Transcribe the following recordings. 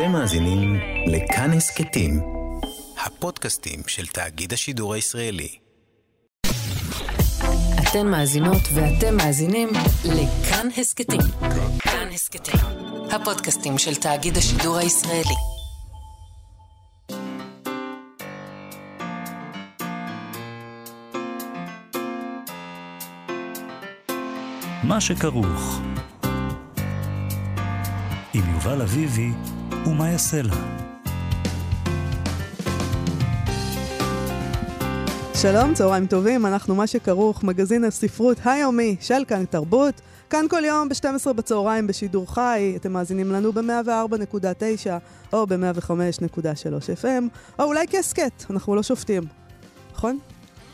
אתם מאזינים לכאן הסכתים, הפודקאסטים של תאגיד השידור הישראלי. אתן מאזינות ואתם מאזינים לכאן הסכתים. כאן הסכתים, הפודקאסטים של תאגיד השידור הישראלי. מה שכרוך עם יובל אביבי ומה יעשה לה. שלום, צהריים טובים, אנחנו מה שכרוך, מגזין הספרות היומי של כאן תרבות. כאן כל יום ב-12 בצהריים בשידור חי, אתם מאזינים לנו ב-104.9 או ב-105.3 FM, או אולי כהסכת, אנחנו לא שופטים, נכון?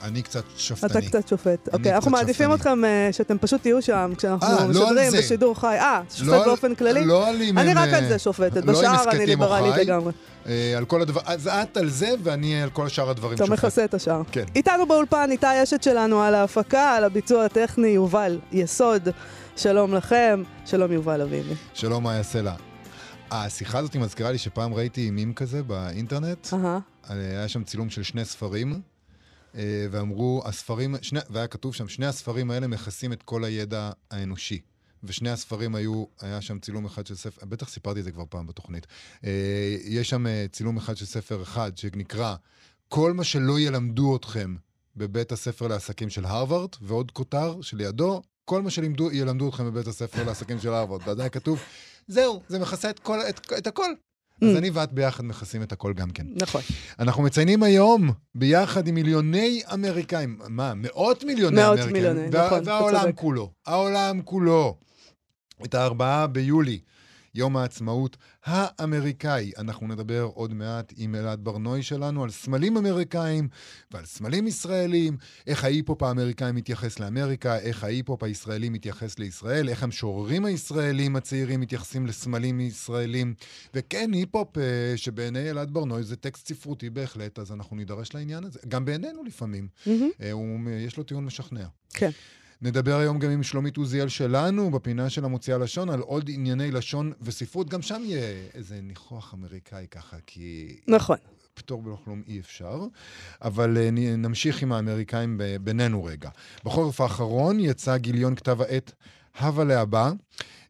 אני קצת שופטני. אתה קצת שופט. אוקיי, אנחנו מעדיפים אתכם uh, שאתם פשוט תהיו שם כשאנחנו אה, לא משדרים. בשידור חי. אה, שופט לא באופן כללי? לא על אם אני רק אה, על זה שופטת, לא בשאר אני ליברלית. לגמרי. אה, על כל הדבר, אז את על זה ואני על כל שאר הדברים אתה שופט. מכסה את השאר. כן. איתנו באולפן, איתי אשת שלנו על ההפקה, על הביצוע הטכני, יובל יסוד. שלום לכם, שלום יובל אביבי. שלום, יעשה לה. השיחה הזאת מזכירה לי שפעם ראיתי מים כזה באינטרנט. היה שם צילום של שני ספרים, אה, ואמרו, הספרים, שני, והיה כתוב שם, שני הספרים האלה מכסים את כל הידע האנושי. ושני הספרים היו, היה שם צילום אחד של ספר, בטח סיפרתי את זה כבר פעם בתוכנית. אה, יש שם אה, צילום אחד של ספר אחד שנקרא כל מה שלא ילמדו אתכם בבית הספר לעסקים של הרווארד, ועוד כותר שלידו, כל מה שילמדו ילמדו אתכם בבית הספר לעסקים של הרווארד. ועדיין כתוב, זהו, זה מכסה את, כל, את, את הכל. אז Mm. אני ואת ביחד מכסים את הכל גם כן. נכון. אנחנו מציינים היום, ביחד עם מיליוני אמריקאים, מה, מאות מיליוני מאות אמריקאים, מיליוני, וה- נכון, והעולם. כולו, העולם כולו. את הארבעה ביולי, יום העצמאות האמריקאי. אנחנו נדבר עוד מעט עם אלעד ברנוי שלנו על סמלים אמריקאים ועל סמלים ישראלים, איך ההיפ-הופ האמריקאי מתייחס לאמריקה, איך ההיפ-הופ הישראלי מתייחס לישראל, איך המשוררים הישראלים הצעירים מתייחסים לסמלים ישראלים. וכן, היפ-הופ אה, שבעיני אלעד ברנוי זה טקסט ספרותי בהחלט, אז אנחנו נידרש לעניין הזה. גם בעינינו לפעמים. אה, הוא, יש לו טיעון משכנע. כן. נדבר היום גם עם שלומית עוזיאל שלנו, בפינה של המוציאה לשון, על עוד ענייני לשון וספרות. גם שם יהיה איזה ניחוח אמריקאי ככה, כי נכון. פטור בלא כלום אי אפשר. אבל נ- נמשיך עם האמריקאים בינינו רגע. בחורף האחרון יצא גיליון כתב העת הווה להבא,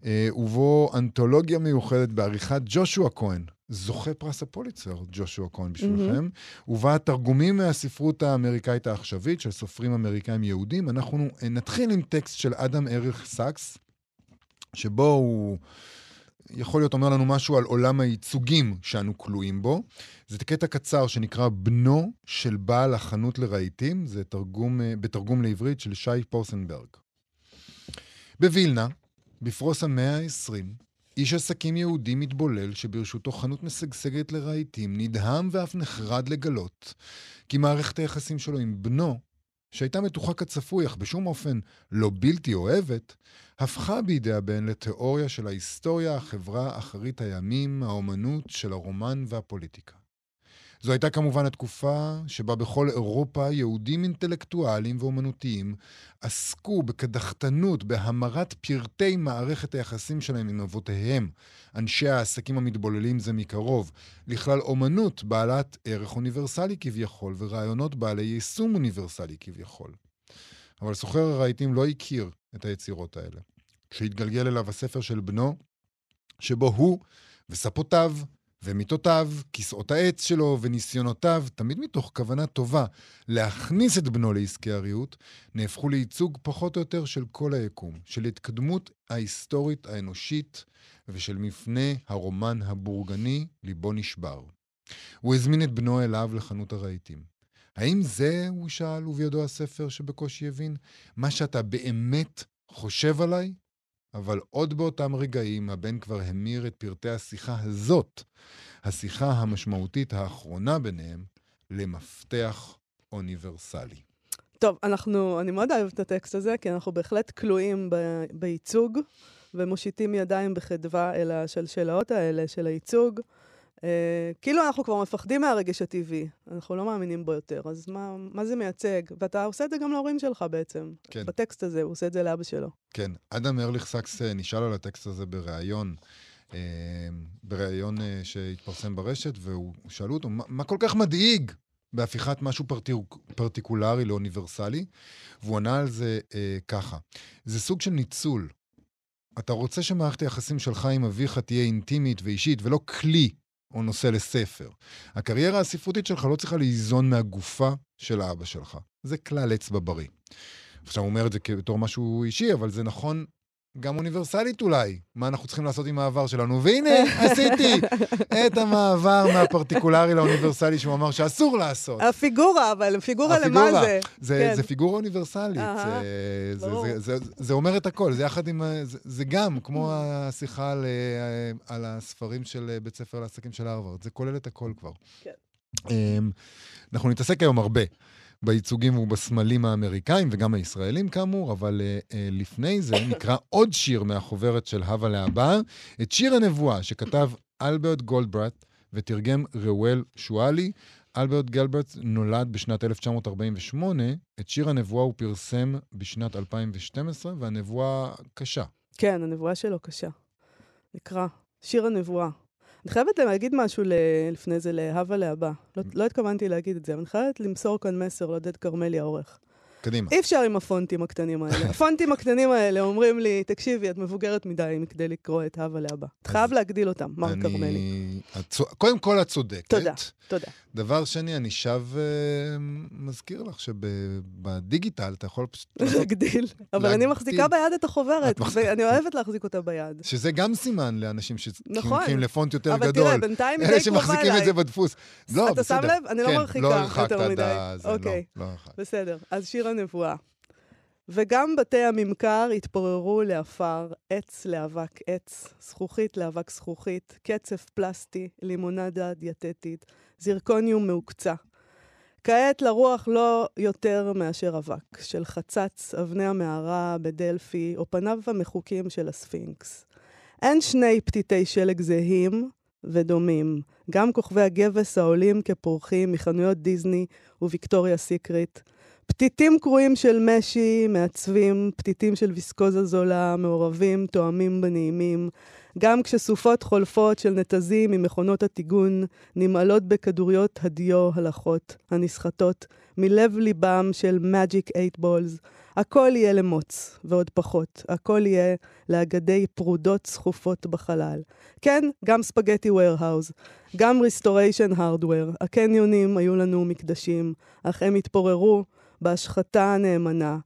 אה, ובו אנתולוגיה מיוחדת בעריכת ג'ושוע כהן. זוכה פרס הפוליצר, ג'ושוע כהן בשבילכם, ובה תרגומים מהספרות האמריקאית העכשווית של סופרים אמריקאים יהודים. אנחנו אה, נתחיל עם טקסט של אדם אריך סאקס, שבו הוא יכול להיות אומר לנו משהו על עולם הייצוגים שאנו כלואים בו. זה קטע קצר שנקרא בנו של בעל החנות לרהיטים, זה תרגום, אה, בתרגום לעברית של שי פורסנברג. בווילנה, בפרוס המאה ה-20, איש עסקים יהודי מתבולל שברשותו חנות משגשגת לרהיטים, נדהם ואף נחרד לגלות כי מערכת היחסים שלו עם בנו, שהייתה מתוחה כצפוי, אך בשום אופן לא בלתי אוהבת, הפכה בידי הבן לתיאוריה של ההיסטוריה, החברה, אחרית הימים, האומנות של הרומן והפוליטיקה. זו הייתה כמובן התקופה שבה בכל אירופה יהודים אינטלקטואלים ואומנותיים עסקו בקדחתנות, בהמרת פרטי מערכת היחסים שלהם עם אבותיהם, אנשי העסקים המתבוללים זה מקרוב, לכלל אומנות בעלת ערך אוניברסלי כביכול, ורעיונות בעלי יישום אוניברסלי כביכול. אבל סוחר הרהיטים לא הכיר את היצירות האלה. כשהתגלגל אליו הספר של בנו, שבו הוא וספותיו ומיטותיו, כיסאות העץ שלו וניסיונותיו, תמיד מתוך כוונה טובה להכניס את בנו לעסקי הריהוט, נהפכו לייצוג פחות או יותר של כל היקום, של התקדמות ההיסטורית האנושית ושל מפנה הרומן הבורגני, ליבו נשבר. הוא הזמין את בנו אליו לחנות הרהיטים. האם זה, הוא שאל, ובידו הספר שבקושי הבין, מה שאתה באמת חושב עליי? אבל עוד באותם רגעים הבן כבר המיר את פרטי השיחה הזאת, השיחה המשמעותית האחרונה ביניהם, למפתח אוניברסלי. טוב, אנחנו, אני מאוד אוהבת את הטקסט הזה, כי אנחנו בהחלט כלואים ב- בייצוג, ומושיטים ידיים בחדווה אל השלשלאות האלה של הייצוג. אה, כאילו אנחנו כבר מפחדים מהרגש הטבעי, אנחנו לא מאמינים בו יותר, אז מה, מה זה מייצג? ואתה עושה את זה גם להורים שלך בעצם. כן. בטקסט הזה, הוא עושה את זה לאבא שלו. כן, אדם ארליך סקס אה, נשאל על הטקסט הזה בריאיון. אה, בריאיון שהתפרסם ברשת, ושאלו אותו, מה, מה כל כך מדאיג בהפיכת משהו פרטיק, פרטיקולרי לאוניברסלי? והוא ענה על זה אה, ככה, זה סוג של ניצול. אתה רוצה שמערכת היחסים שלך עם אביך תהיה אינטימית ואישית, ולא כלי או נושא לספר. הקריירה הספרותית שלך לא צריכה ליזון מהגופה של האבא שלך. זה כלל אצבע בריא. עכשיו, הוא אומר את זה בתור משהו אישי, אבל זה נכון גם אוניברסלית אולי, מה אנחנו צריכים לעשות עם העבר שלנו. והנה, עשיתי את המעבר מהפרטיקולרי לאוניברסלי שהוא אמר שאסור לעשות. הפיגורה, אבל פיגורה למה זה? זה, כן. זה פיגורה אוניברסלית. זה, זה, זה, זה, זה אומר את הכל, זה יחד עם... זה, זה גם, כמו השיחה על, על הספרים של בית ספר לעסקים של הרווארד, זה כולל את הכל כבר. כן. אמ, אנחנו נתעסק היום הרבה בייצוגים ובסמלים האמריקאים וגם הישראלים כאמור, אבל uh, uh, לפני זה נקרא עוד שיר מהחוברת של הווה להבא, את שיר הנבואה שכתב אלברט גולדברט ותרגם ראואל שואלי. אלברט גלברט נולד בשנת 1948, את שיר הנבואה הוא פרסם בשנת 2012, והנבואה קשה. כן, הנבואה שלו קשה. נקרא שיר הנבואה. אני חייבת להגיד משהו לפני זה להווה להבא. לא, לא התכוונתי להגיד את זה, אבל אני חייבת למסור כאן מסר לעודד כרמלי העורך. קדימה. אי אפשר עם הפונטים הקטנים האלה. הפונטים הקטנים האלה אומרים לי, תקשיבי, את מבוגרת מדי מכדי לקרוא את הווה להבא. אתה חייב להגדיל אותם, מר אני... כרמלי. קודם כל, את צודקת. תודה, תודה. דבר שני, אני שב uh, מזכיר לך שבדיגיטל אתה יכול פשוט... להגדיל. אבל אני מחזיקה ביד את החוברת, ואני אוהבת להחזיק אותה ביד. שזה גם סימן לאנשים נכון. שזקוקים לפונט יותר גדול. אבל תראה, בינתיים היא די קרובה אלה שמחזיקים את זה בדפוס. לא, אתה שם לב? אני לא כן, מרחיקה יותר מדי. לא אוקיי, בסדר. אז שיר הנבואה. וגם בתי הממכר התפוררו לעפר, עץ לאבק עץ, זכוכית לאבק זכוכית, קצף פלסטי, לימונדה דיאטטית, זרקוניום מעוקצה. כעת לרוח לא יותר מאשר אבק, של חצץ אבני המערה בדלפי, או פניו המחוקים של הספינקס. אין שני פתיתי שלג זהים ודומים. גם כוכבי הגבס העולים כפורחים מחנויות דיסני וויקטוריה סיקריט, פתיתים קרועים של משי, מעצבים, פתיתים של ויסקוזה זולה, מעורבים, תואמים בנעימים. גם כשסופות חולפות של נתזים ממכונות הטיגון נמהלות בכדוריות הדיו הלחות, הנסחטות, מלב ליבם של Magic 8 Balls, הכל יהיה למוץ, ועוד פחות. הכל יהיה לאגדי פרודות סחופות בחלל. כן, גם Spaghetti Warehouse, גם Restoration Hardware. הקניונים היו לנו מקדשים, אך הם התפוררו בהשחתה הנאמנה,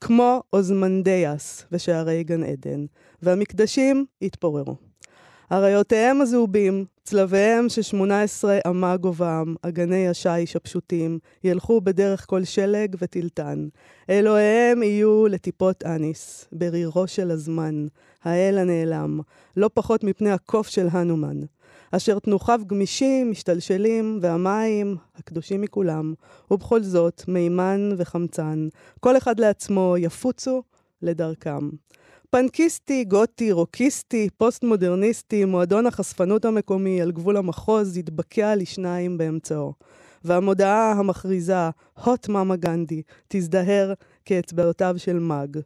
כמו אוזמנדיאס ושערי גן עדן, והמקדשים התפוררו. אריותיהם הזהובים, צלביהם ששמונה עשרה אמה גובהם, אגני השיש הפשוטים, ילכו בדרך כל שלג וטלטן. אלוהיהם יהיו לטיפות אניס, ברירו של הזמן, האל הנעלם, לא פחות מפני הקוף של הנומן. אשר תנוחיו גמישים, משתלשלים, והמים הקדושים מכולם, ובכל זאת מימן וחמצן, כל אחד לעצמו יפוצו לדרכם. פנקיסטי, גותי, רוקיסטי, פוסט-מודרניסטי, מועדון החשפנות המקומי על גבול המחוז יתבקע לשניים באמצעו. והמודעה המכריזה, הוט מאמה גנדי, תזדהר כאצבעותיו של מאג.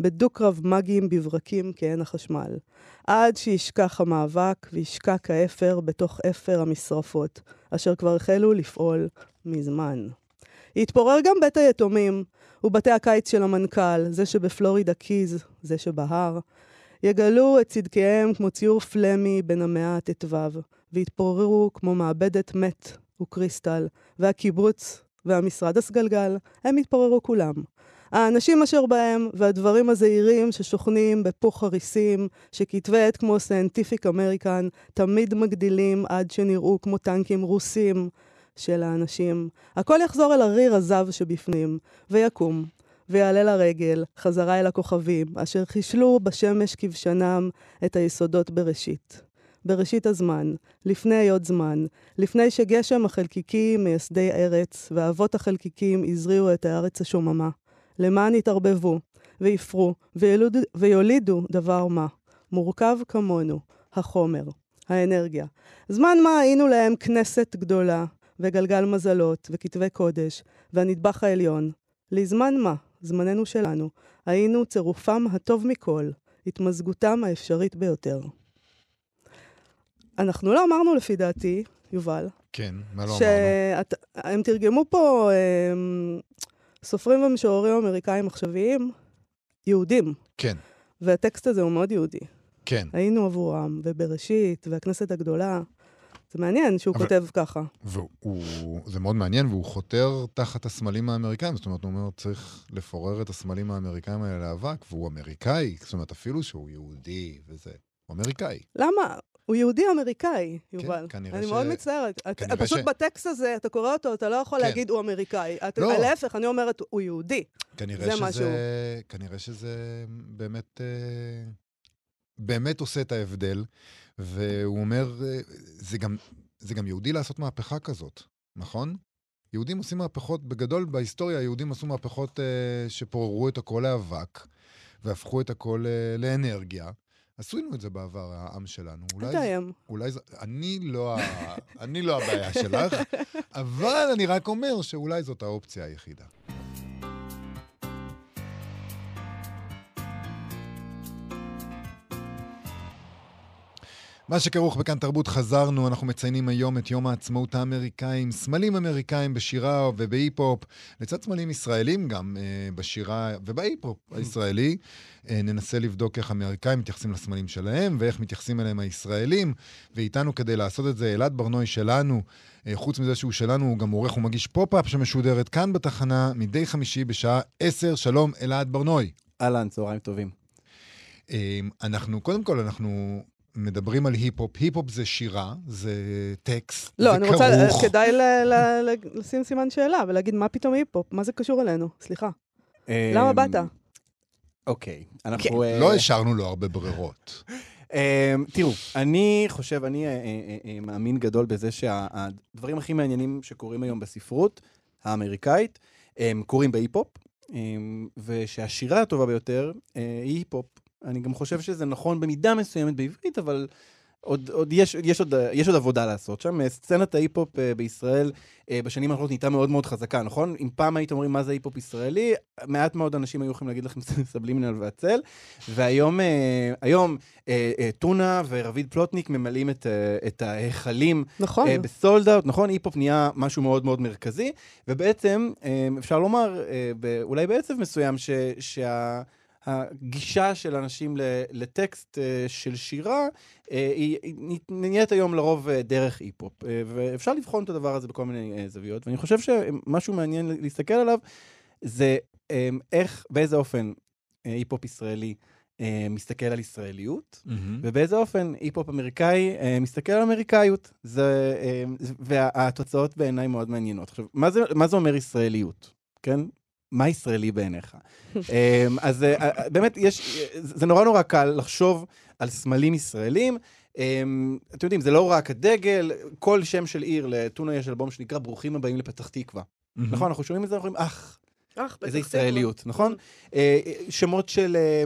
בדו-קרב מאגים בברקים כעין החשמל. עד שישכח המאבק וישקע כאפר בתוך אפר המשרפות, אשר כבר החלו לפעול מזמן. התפורר גם בית היתומים, ובתי הקיץ של המנכ"ל, זה שבפלורידה קיז, זה שבהר, יגלו את סדקיהם כמו ציור פלמי בין המאה הט"ו, ויתפוררו כמו מעבדת meth וקריסטל, והקיבוץ והמשרד הסגלגל, הם יתפוררו כולם. האנשים אשר בהם והדברים הזעירים ששוכנים בפוך הריסים, שכתבי עת כמו Scientific American תמיד מגדילים עד שנראו כמו טנקים רוסים של האנשים. הכל יחזור אל הריר הזב שבפנים, ויקום, ויעלה לרגל, חזרה אל הכוכבים, אשר חישלו בשמש כבשנם את היסודות בראשית. בראשית הזמן, לפני היות זמן, לפני שגשם החלקיקים מייסדי ארץ, ואבות החלקיקים הזריעו את הארץ השוממה. למען יתערבבו, ויפרו, וילוד, ויולידו דבר מה. מורכב כמונו, החומר, האנרגיה. זמן מה היינו להם כנסת גדולה, וגלגל מזלות, וכתבי קודש, והנדבך העליון. לזמן מה, זמננו שלנו, היינו צירופם הטוב מכל, התמזגותם האפשרית ביותר. אנחנו לא אמרנו לפי דעתי, יובל, כן, מה לא אמרנו? שהם תרגמו פה הם, סופרים ומשוררים אמריקאים עכשוויים, יהודים, כן, והטקסט הזה הוא מאוד יהודי. כן. היינו עבורם, ובראשית, והכנסת הגדולה. זה מעניין שהוא אבל- כותב ככה. והוא, זה מאוד מעניין, והוא חותר תחת הסמלים האמריקאים. זאת אומרת, הוא אומר, צריך לפורר את הסמלים האמריקאים האלה לאבק, והוא אמריקאי. זאת אומרת, אפילו שהוא יהודי וזה, הוא אמריקאי. למה? הוא יהודי אמריקאי, יובל. כן, כנראה אני ש- מאוד מצטערת. כנראה פשוט ש- בטקסט הזה, אתה קורא אותו, אתה לא יכול כן. להגיד הוא אמריקאי. את- לא. להפך, אני אומרת, הוא יהודי. כנראה זה שזה, משהו. כנראה שזה באמת, אה, באמת עושה את ההבדל, והוא אומר, זה גם, זה גם יהודי לעשות מהפכה כזאת, נכון? יהודים עושים מהפכות, בגדול בהיסטוריה היהודים עשו מהפכות אה, שפוררו את הכל לאבק, והפכו את הכל אה, לאנרגיה. עשינו את זה בעבר, העם שלנו. אולי, זה- תאיים. אולי זה... אני לא, ה... אני לא הבעיה שלך, אבל אני רק אומר שאולי זאת האופציה היחידה. מה שכרוך בכאן תרבות חזרנו, אנחנו מציינים היום את יום העצמאות האמריקאי עם סמלים אמריקאים בשירה ובהיפ-הופ, לצד סמלים ישראלים גם אה, בשירה ובהיפ-הופ הישראלי. אה, ננסה לבדוק איך האמריקאים מתייחסים לסמלים שלהם ואיך מתייחסים אליהם הישראלים. ואיתנו כדי לעשות את זה אלעד ברנוי שלנו, אה, חוץ מזה שהוא שלנו, הוא גם עורך ומגיש פופ-אפ שמשודרת כאן בתחנה מדי חמישי בשעה 10. שלום, אלעד ברנוי. אהלן, צהריים טובים. אה, אנחנו, קודם כל, אנחנו מדברים על היפ-הופ. היפ-הופ זה שירה, זה טקסט, לא, זה אני רוצה, כרוך. כדאי ל- ל- ל- לשים סימן שאלה ולהגיד, מה פתאום היפ-הופ? מה זה קשור אלינו? סליחה. למה באת? אוקיי, אנחנו... אה, לא השארנו לו הרבה ברירות. אה, תראו, אני חושב, אני אה, אה, מאמין גדול בזה שהדברים הכי מעניינים שקורים היום בספרות האמריקאית, הם קורים בהיפ-הופ, ושהשירה הטובה ביותר היא היפ-הופ. אני גם חושב שזה נכון במידה מסוימת בעברית, אבל עוד, עוד יש, יש, עוד, יש עוד עבודה לעשות שם. סצנת ההיפ-הופ אה, בישראל אה, בשנים האחרונות נהייתה מאוד מאוד חזקה, נכון? אם פעם הייתם אומרים מה זה היפ-הופ ישראלי, מעט מאוד אנשים היו יכולים להגיד לכם סבלימינל והצל, והיום אה, היום, טונה ורביד פלוטניק ממלאים את, את ההיכלים נכון. ב sold out, נכון? היפ-הופ נהיה משהו מאוד מאוד מרכזי, ובעצם אפשר לומר, אולי בעצב מסוים, ש- שה... הגישה של אנשים לטקסט אה, של שירה, אה, היא נהיית היום לרוב אה, דרך היפ-הופ. אה, ואפשר לבחון את הדבר הזה בכל מיני זוויות, ואני חושב שמשהו מעניין להסתכל עליו, זה איך, באיזה אופן היפ-הופ ישראלי מסתכל על ישראליות, ובאיזה אופן היפ-הופ אמריקאי מסתכל על אמריקאיות. זה, והתוצאות בעיניי מאוד מעניינות. עכשיו, מה זה, מה זה אומר ישראליות? כן? מה ישראלי בעיניך? אה, אז אה, אה, באמת, יש, זה נורא נורא קל לחשוב על סמלים ישראלים. אה, אתם יודעים, זה לא רק הדגל, כל שם של עיר, לטונה יש אלבום שנקרא ברוכים הבאים לפתח תקווה. נכון, אנחנו שומעים את זה, אנחנו אומרים, אך, אך, איזה ישראליות, נכון? אה, שמות של... אה,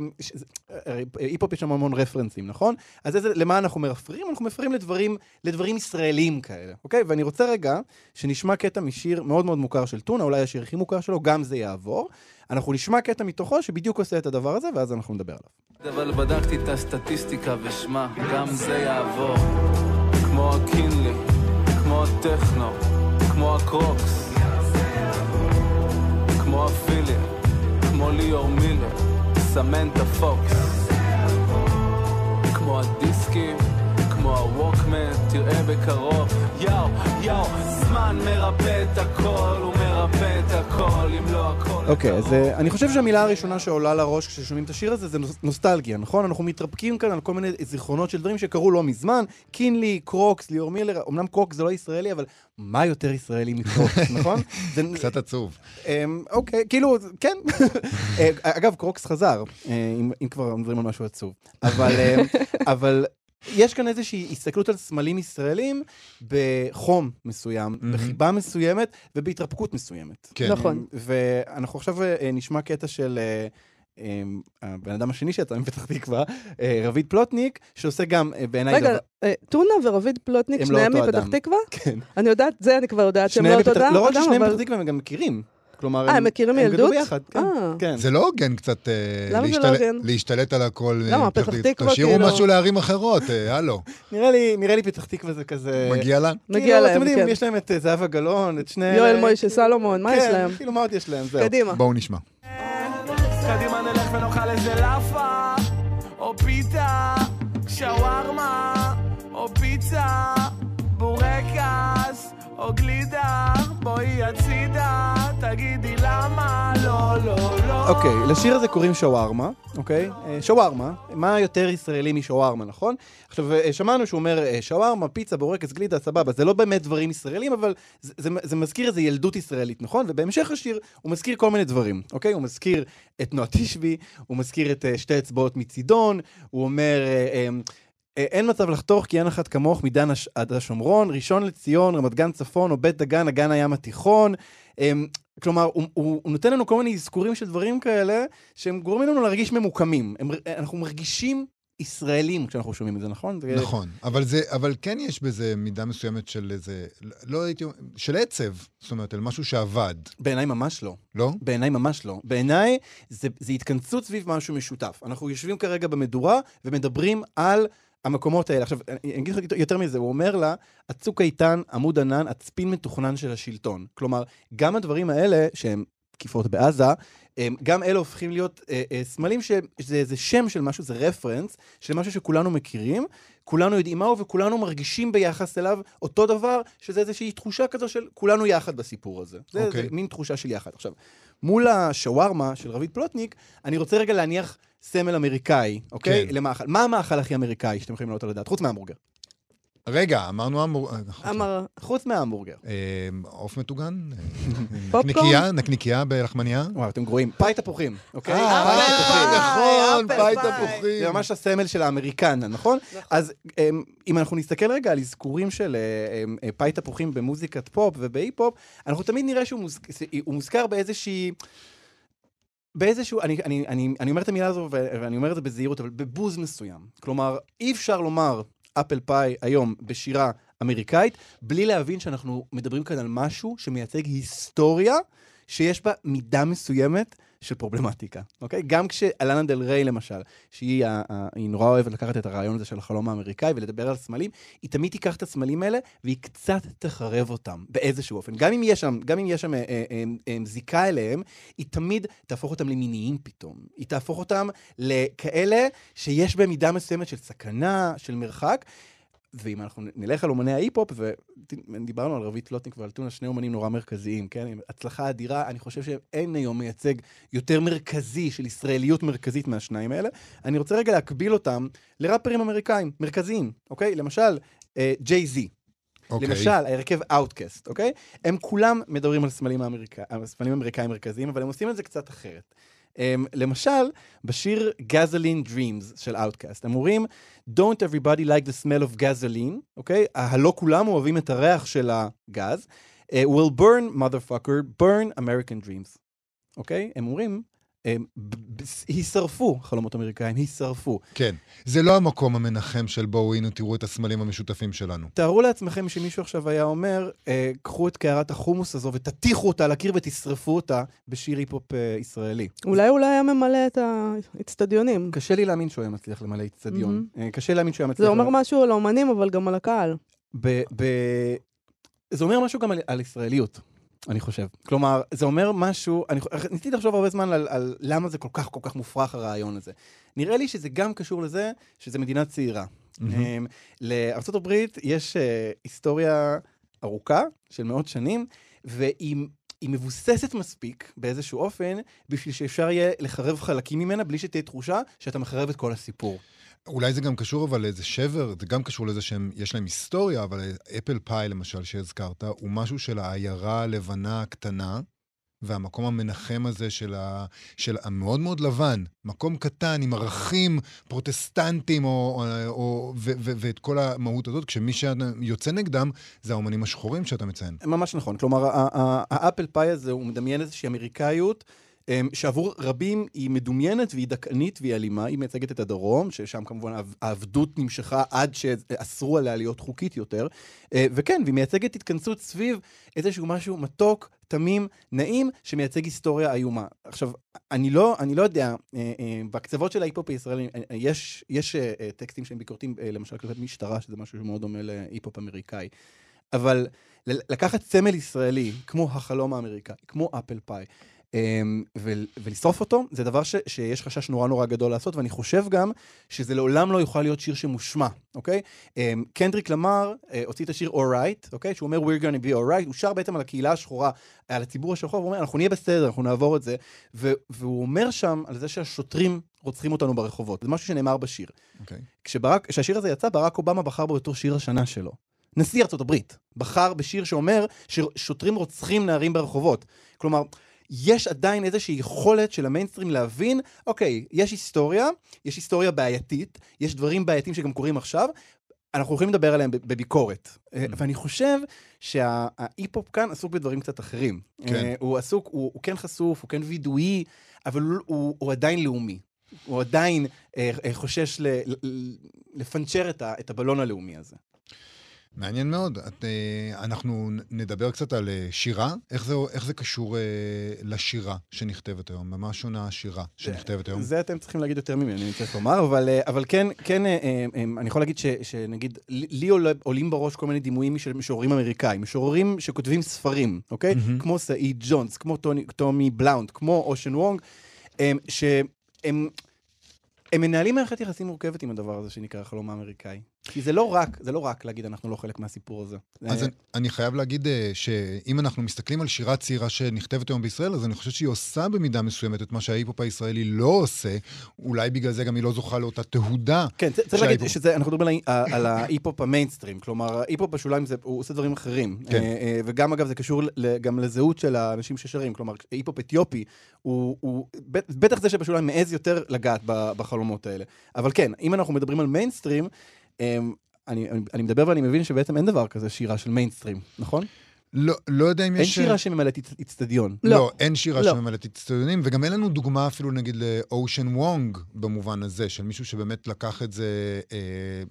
היפ-הופ יש שם המון רפרנסים, נכון? אז איזה, למה אנחנו מרפרים? אנחנו מפרים לדברים, לדברים ישראלים כאלה, אוקיי? ואני רוצה רגע שנשמע קטע משיר מאוד מאוד מוכר של טונה, אולי השיר הכי מוכר שלו, גם זה יעבור. אנחנו נשמע קטע מתוכו שבדיוק עושה את הדבר הזה, ואז אנחנו נדבר עליו. אבל בדקתי את הסטטיסטיקה ושמע, גם זה יעבור. כמו הקינלי, כמו הטכנו, כמו הקרוקס, כמו הפילי, כמו ליאור מילר, סמנטה פוקס. כמו הדיסקים, כמו הווקמן, תראה בקרוב. יאו, יאו, זמן מרפא את הכל, הוא מרפא את הכל, אם לא הכל... אוקיי, אז אה, אני חושב שהמילה הראשונה שעולה לראש כששומעים את השיר הזה זה נוס- נוסטלגיה, נכון? אנחנו מתרפקים כאן על כל מיני זיכרונות של דברים שקרו לא מזמן. קינלי, קרוקס, ליאור מילר, אמנם קרוקס זה לא ישראלי, אבל מה יותר ישראלי מקרוקס, נכון? זה- קצת עצוב. אמ, אוקיי, כאילו, כן. אה, אגב, קרוקס חזר, אה, אם אם כבר מדברים על משהו עצוב. אבל, אבל יש כאן איזושהי הסתכלות על סמלים ישראלים בחום מסוים. בחיבה מסוימת ובהתרפקות מסוימת. כן. נכון. ואנחנו עכשיו אה, נשמע קטע של... אה, אה, הבן אדם השני שיצא מפתח תקווה, אה, רביד פלוטניק, שעושה גם בעיניי רגע, דבר... טונה ורביד פלוטניק, לא שניהם מפתח. תקווה? כן. אני יודעת, זה אני כבר יודעת שהם לא אותו אדם, לא רק ששניהם מפתח תקווה, הם גם מכירים. כלומר, אה, הם מכירים הם גדלו מילדות? ביחד, כן. אה. כן. זה לא הוגן קצת אה, לא להשתלט- על הכל. למה? פתח תקווה, תשאירו כאילו- משהו לערים אחרות, הלו. נראה לי, נראה לי פתח תקווה זה כזה... מגיע לה? מגיע כאילו, להם, אתם יודעים, כן. יש להם את זהבה גלאון, את שני... יואל. מוישה סלומון, מה יש להם? כן, כאילו, מה עוד יש להם? זהו. קדימה. בואו נשמע. קדימה נלך ונאכל איזה לאפה, או פיתה, שווארמה, או פיצה, בורקס, או גלידה, בואי הצידה, תגידי למה, לא, לא, לא. אוקיי, לשיר הזה קוראים שווארמה, אוקיי? אה, שווארמה, מה יותר ישראלי משווארמה, נכון? עכשיו, אה, שמענו שהוא אומר אה, שווארמה, פיצה, בורקס, גלידה, סבבה, זה לא באמת דברים ישראלים, אבל זה, זה, זה מזכיר איזו ילדות ישראלית, נכון? ובהמשך השיר הוא מזכיר כל מיני דברים, אוקיי? הוא מזכיר את נועה תשבי, הוא מזכיר את שתי אצבעות מצידון, הוא אומר... אה, אין מצב לחתוך כי אין אחת כמוך מדן הש- עד השומרון, ראשון לציון, רמת גן צפון או בית דגן, אגן הים התיכון. אמ, כלומר, הוא, הוא, הוא נותן לנו כל מיני אזכורים של דברים כאלה, שהם גורמים לנו להרגיש ממוקמים. הם, אנחנו מרגישים ישראלים כשאנחנו שומעים את זה, נכון? זה- נכון, אבל זה, אבל כן יש בזה מידה מסוימת של איזה, לא הייתי, אומר- של עצב, זאת אומרת, על משהו שעבד, בעיניי ממש לא. לא? בעיניי ממש לא. בעיניי זה, זה התכנסות סביב משהו משותף. אנחנו יושבים כרגע במדורה ומדברים על המקומות האלה. עכשיו, אני אגיד לך יותר מזה, הוא אומר לה, הצוק איתן, עמוד ענן, הצפין מתוכנן של השלטון. כלומר, גם הדברים האלה, שהם תקיפות בעזה, גם אלה הופכים להיות אה, אה, סמלים שזה זה שם של משהו, זה רפרנס, של משהו שכולנו מכירים, כולנו יודעים מהו וכולנו מרגישים ביחס אליו אותו דבר, שזה איזושהי תחושה כזו של כולנו יחד בסיפור הזה. זה, אוקיי. זה מין תחושה של יחד. עכשיו, מול השווארמה של רביד פלוטניק, אני רוצה רגע להניח סמל אמריקאי, אוקיי? כן. למאכל. מה המאכל הכי אמריקאי שאתם יכולים לעלות על הדעת? חוץ מההמבורגר. רגע, אמרנו אמור... אה, נכון. אמר, חוץ מההמבורגר. אה, עוף מטוגן? נקניקייה? נקניקייה בלחמניה? וואו, אתם גרועים. פאי תפוחים, אוקיי? אה, פאי פאי, תפוחים. נכון, פאי פאי. תפוחים. זה ממש הסמל של האמריקנה, נכון? אז אמ, אם אנחנו נסתכל רגע על אזכורים של אמ, אה, פאי תפוחים במוזיקת פופ ובהיפ-הופ, אנחנו תמיד נראה שהוא מוז- הוא מוזכר באיזושהי... באיזשהו, אני, אני, אני, אני אומר את המילה הזו ואני אומר את זה בזהירות, אבל בבוז מסוים. כלומר, אי אפשר לומר אפל פאי היום בשירה אמריקאית, בלי להבין שאנחנו מדברים כאן על משהו שמייצג היסטוריה שיש בה מידה מסוימת של פרובלמטיקה, אוקיי? גם כשאלנה דל ריי, למשל, שהיא ה- ה- נורא אוהבת לקחת את הרעיון הזה של החלום האמריקאי ולדבר על סמלים, היא תמיד תיקח את הסמלים האלה והיא קצת תחרב אותם באיזשהו אופן. גם אם יש שם, גם אם יש שם אה, אה, אה, אה, זיקה אליהם, היא תמיד תהפוך אותם למיניים פתאום. היא תהפוך אותם לכאלה שיש בהם מידה מסוימת של סכנה, של מרחק. ואם אנחנו נלך על אומני ההיפ-הופ, ודיברנו על רבית פלוטניק ועל טונה, שני אומנים נורא מרכזיים, כן? עם הצלחה אדירה, אני חושב שאין היום מייצג יותר מרכזי, של ישראליות מרכזית מהשניים האלה. אני רוצה רגע להקביל אותם לראפרים אמריקאים, מרכזיים, אוקיי? למשל, ג'יי זי. אוקיי. למשל, ההרכב Outcast, אוקיי? הם כולם מדברים על סמלים, האמריקא... סמלים אמריקאים מרכזיים, אבל הם עושים את זה קצת אחרת. Um, למשל, בשיר Gasoline Dreams של Outcast, הם אומרים, Don't everybody like the smell of gasoline, אוקיי? הלא כולם אוהבים את הריח של הגז. Uh, will burn, motherfucker, burn American dreams, אוקיי? הם אומרים, יישרפו חלומות אמריקאים, יישרפו. כן. זה לא המקום המנחם של בואו הנה תראו את הסמלים המשותפים שלנו. תארו לעצמכם שמישהו עכשיו היה אומר, אה, קחו את קערת החומוס הזו ותטיחו אותה על הקיר ותשרפו אותה בשיר היפ-הופ אה, ישראלי. אולי הוא לא היה ממלא את האצטדיונים. קשה לי להאמין שהוא היה מצליח למלא אצטדיון. אה, קשה להאמין שהוא היה מצליח... זה אומר משהו על האומנים, אבל גם על הקהל. זה אומר משהו גם על, על ישראליות, אני חושב. כלומר, זה אומר משהו, אני ניסיתי לחשוב הרבה זמן על, על למה זה כל כך כל כך מופרך הרעיון הזה. נראה לי שזה גם קשור לזה שזה מדינה צעירה. Mm-hmm. לארה"ב יש אה, היסטוריה ארוכה של מאות שנים, והיא היא מבוססת מספיק באיזשהו אופן, בשביל שאפשר יהיה לחרב חלקים ממנה בלי שתהיה תחושה שאתה מחרב את כל הסיפור. אולי זה גם קשור אבל לאיזה שבר, זה גם קשור לזה שיש להם היסטוריה, אבל apple pie למשל שהזכרת, הוא משהו של העיירה הלבנה הקטנה, והמקום המנחם הזה של, ה, של המאוד מאוד לבן, מקום קטן עם ערכים פרוטסטנטיים, או, או, או, ו, ו, ואת כל המהות הזאת, כשמי שיוצא נגדם זה האומנים השחורים שאתה מציין. ממש נכון. כלומר, ה apple pie הזה, הוא מדמיין איזושהי אמריקאיות אמ, שעבור רבים היא מדומיינת והיא דכאנית והיא אלימה, היא מייצגת את הדרום, ששם כמובן העב- העבדות נמשכה עד שאסרו עליה להיות חוקית יותר, אה, וכן, והיא מייצגת התכנסות סביב איזשהו משהו מתוק, תמים, נעים, שמייצג היסטוריה איומה. עכשיו, אני לא, אני לא יודע, אה, אה, בקצוות של ההיפ-הופ הישראלי, יש, יש טקסטים שהם ביקורתיים, למשל כלפי משטרה, שזה משהו שמאוד דומה להיפ-הופ אמריקאי. אבל לקחת סמל ישראלי, כמו החלום האמריקאי, כמו אפל פאי, אמ, ולשרוף אותו, זה דבר ש- שיש חשש נורא נורא גדול לעשות, ואני חושב גם שזה לעולם לא יוכל להיות שיר שמושמע, אוקיי? אמ, קנדריק למר אה, הוציא את השיר Alright, אוקיי? שהוא אומר We're gonna be alright, הוא שר בעצם על הקהילה השחורה, על הציבור השחור, הוא אומר, אנחנו נהיה בסדר, אנחנו נעבור את זה, והוא אומר שם על זה שהשוטרים רוצחים אותנו ברחובות. זה משהו שנאמר בשיר. אוקיי. כשברק, כשהשיר הזה יצא, ברק אובמה בחר בו בתור שיר השנה שלו. נשיא ארצות הברית בחר בשיר שאומר ששוטרים רוצחים נערים ברחובות. כלומר, יש עדיין איזושהי יכולת של המיינסטרים להבין, אוקיי, יש היסטוריה, יש היסטוריה בעייתית, יש דברים בעייתיים שגם קורים עכשיו, אנחנו יכולים לדבר עליהם בב- בביקורת. Mm. אה, ואני חושב שההיפ-הופ כאן עסוק בדברים קצת אחרים. כן. אה, הוא עסוק, הוא, הוא כן חשוף, הוא כן וידואי, אבל הוא, הוא, הוא עדיין לאומי. הוא עדיין אה, אה, חושש ל, ל, לפנצ'ר את, ה, את הבלון הלאומי הזה. מעניין מאוד. את, אה, אנחנו נדבר קצת על אה, שירה. איך זה, איך זה קשור אה, לשירה שנכתבת היום? במה שונה השירה שנכתבת היום? זה אתם צריכים להגיד יותר ממני, אני צריך לומר, אבל, אה, אבל כן, כן, אה, אה, אה, אני יכול להגיד ש, שנגיד, לי עולה- עולים בראש כל מיני דימויים של משוררים אמריקאים, משוררים שכותבים ספרים, אוקיי? מהמם. כמו סעיד ג'ונס, כמו טוני, טומי בלאונד, כמו אושן וונג, אה, שהם... הם מנהלים מערכת יחסים מורכבת עם הדבר הזה שנקרא החלום האמריקאי. כי זה לא רק, זה לא רק להגיד אנחנו לא חלק מהסיפור הזה. אז זה- אני, אני חייב להגיד אה, שאם אנחנו מסתכלים על שירה צעירה שנכתבת היום בישראל, אז אני חושב שהיא עושה במידה מסוימת את מה שההיפ-הופ הישראלי לא עושה. אולי בגלל זה גם היא לא זוכה לאותה תהודה. כן, צריך להגיד שזה, אנחנו מדברים על על ההיפ-הופ המיינסטרים, כלומר, ההיפ-הופ בשוליים זה- הוא עושה דברים אחרים. כן. אה, אה, וגם, אגב, זה קשור גם לזהות של האנשים ששרים, כלומר, היפ-הופ אתיופי, הוא, הוא בט- בטח זה שבשוליים מעז יותר לגעת בחלומות האלה. אבל כן, אם אנחנו מדברים על מיינסטרים, אני, אני, אני מדבר ואני מבין שבעצם אין דבר כזה שירה של מיינסטרים, נכון? לא, לא יודע אם אין יש... שירה שממלאת אצ- אצטדיון. לא, לא. אין שירה לא. שממלאת אצטדיונים, וגם אין לנו דוגמה אפילו נגיד לאושן וונג במובן הזה, של מישהו שבאמת לקח את זה אה,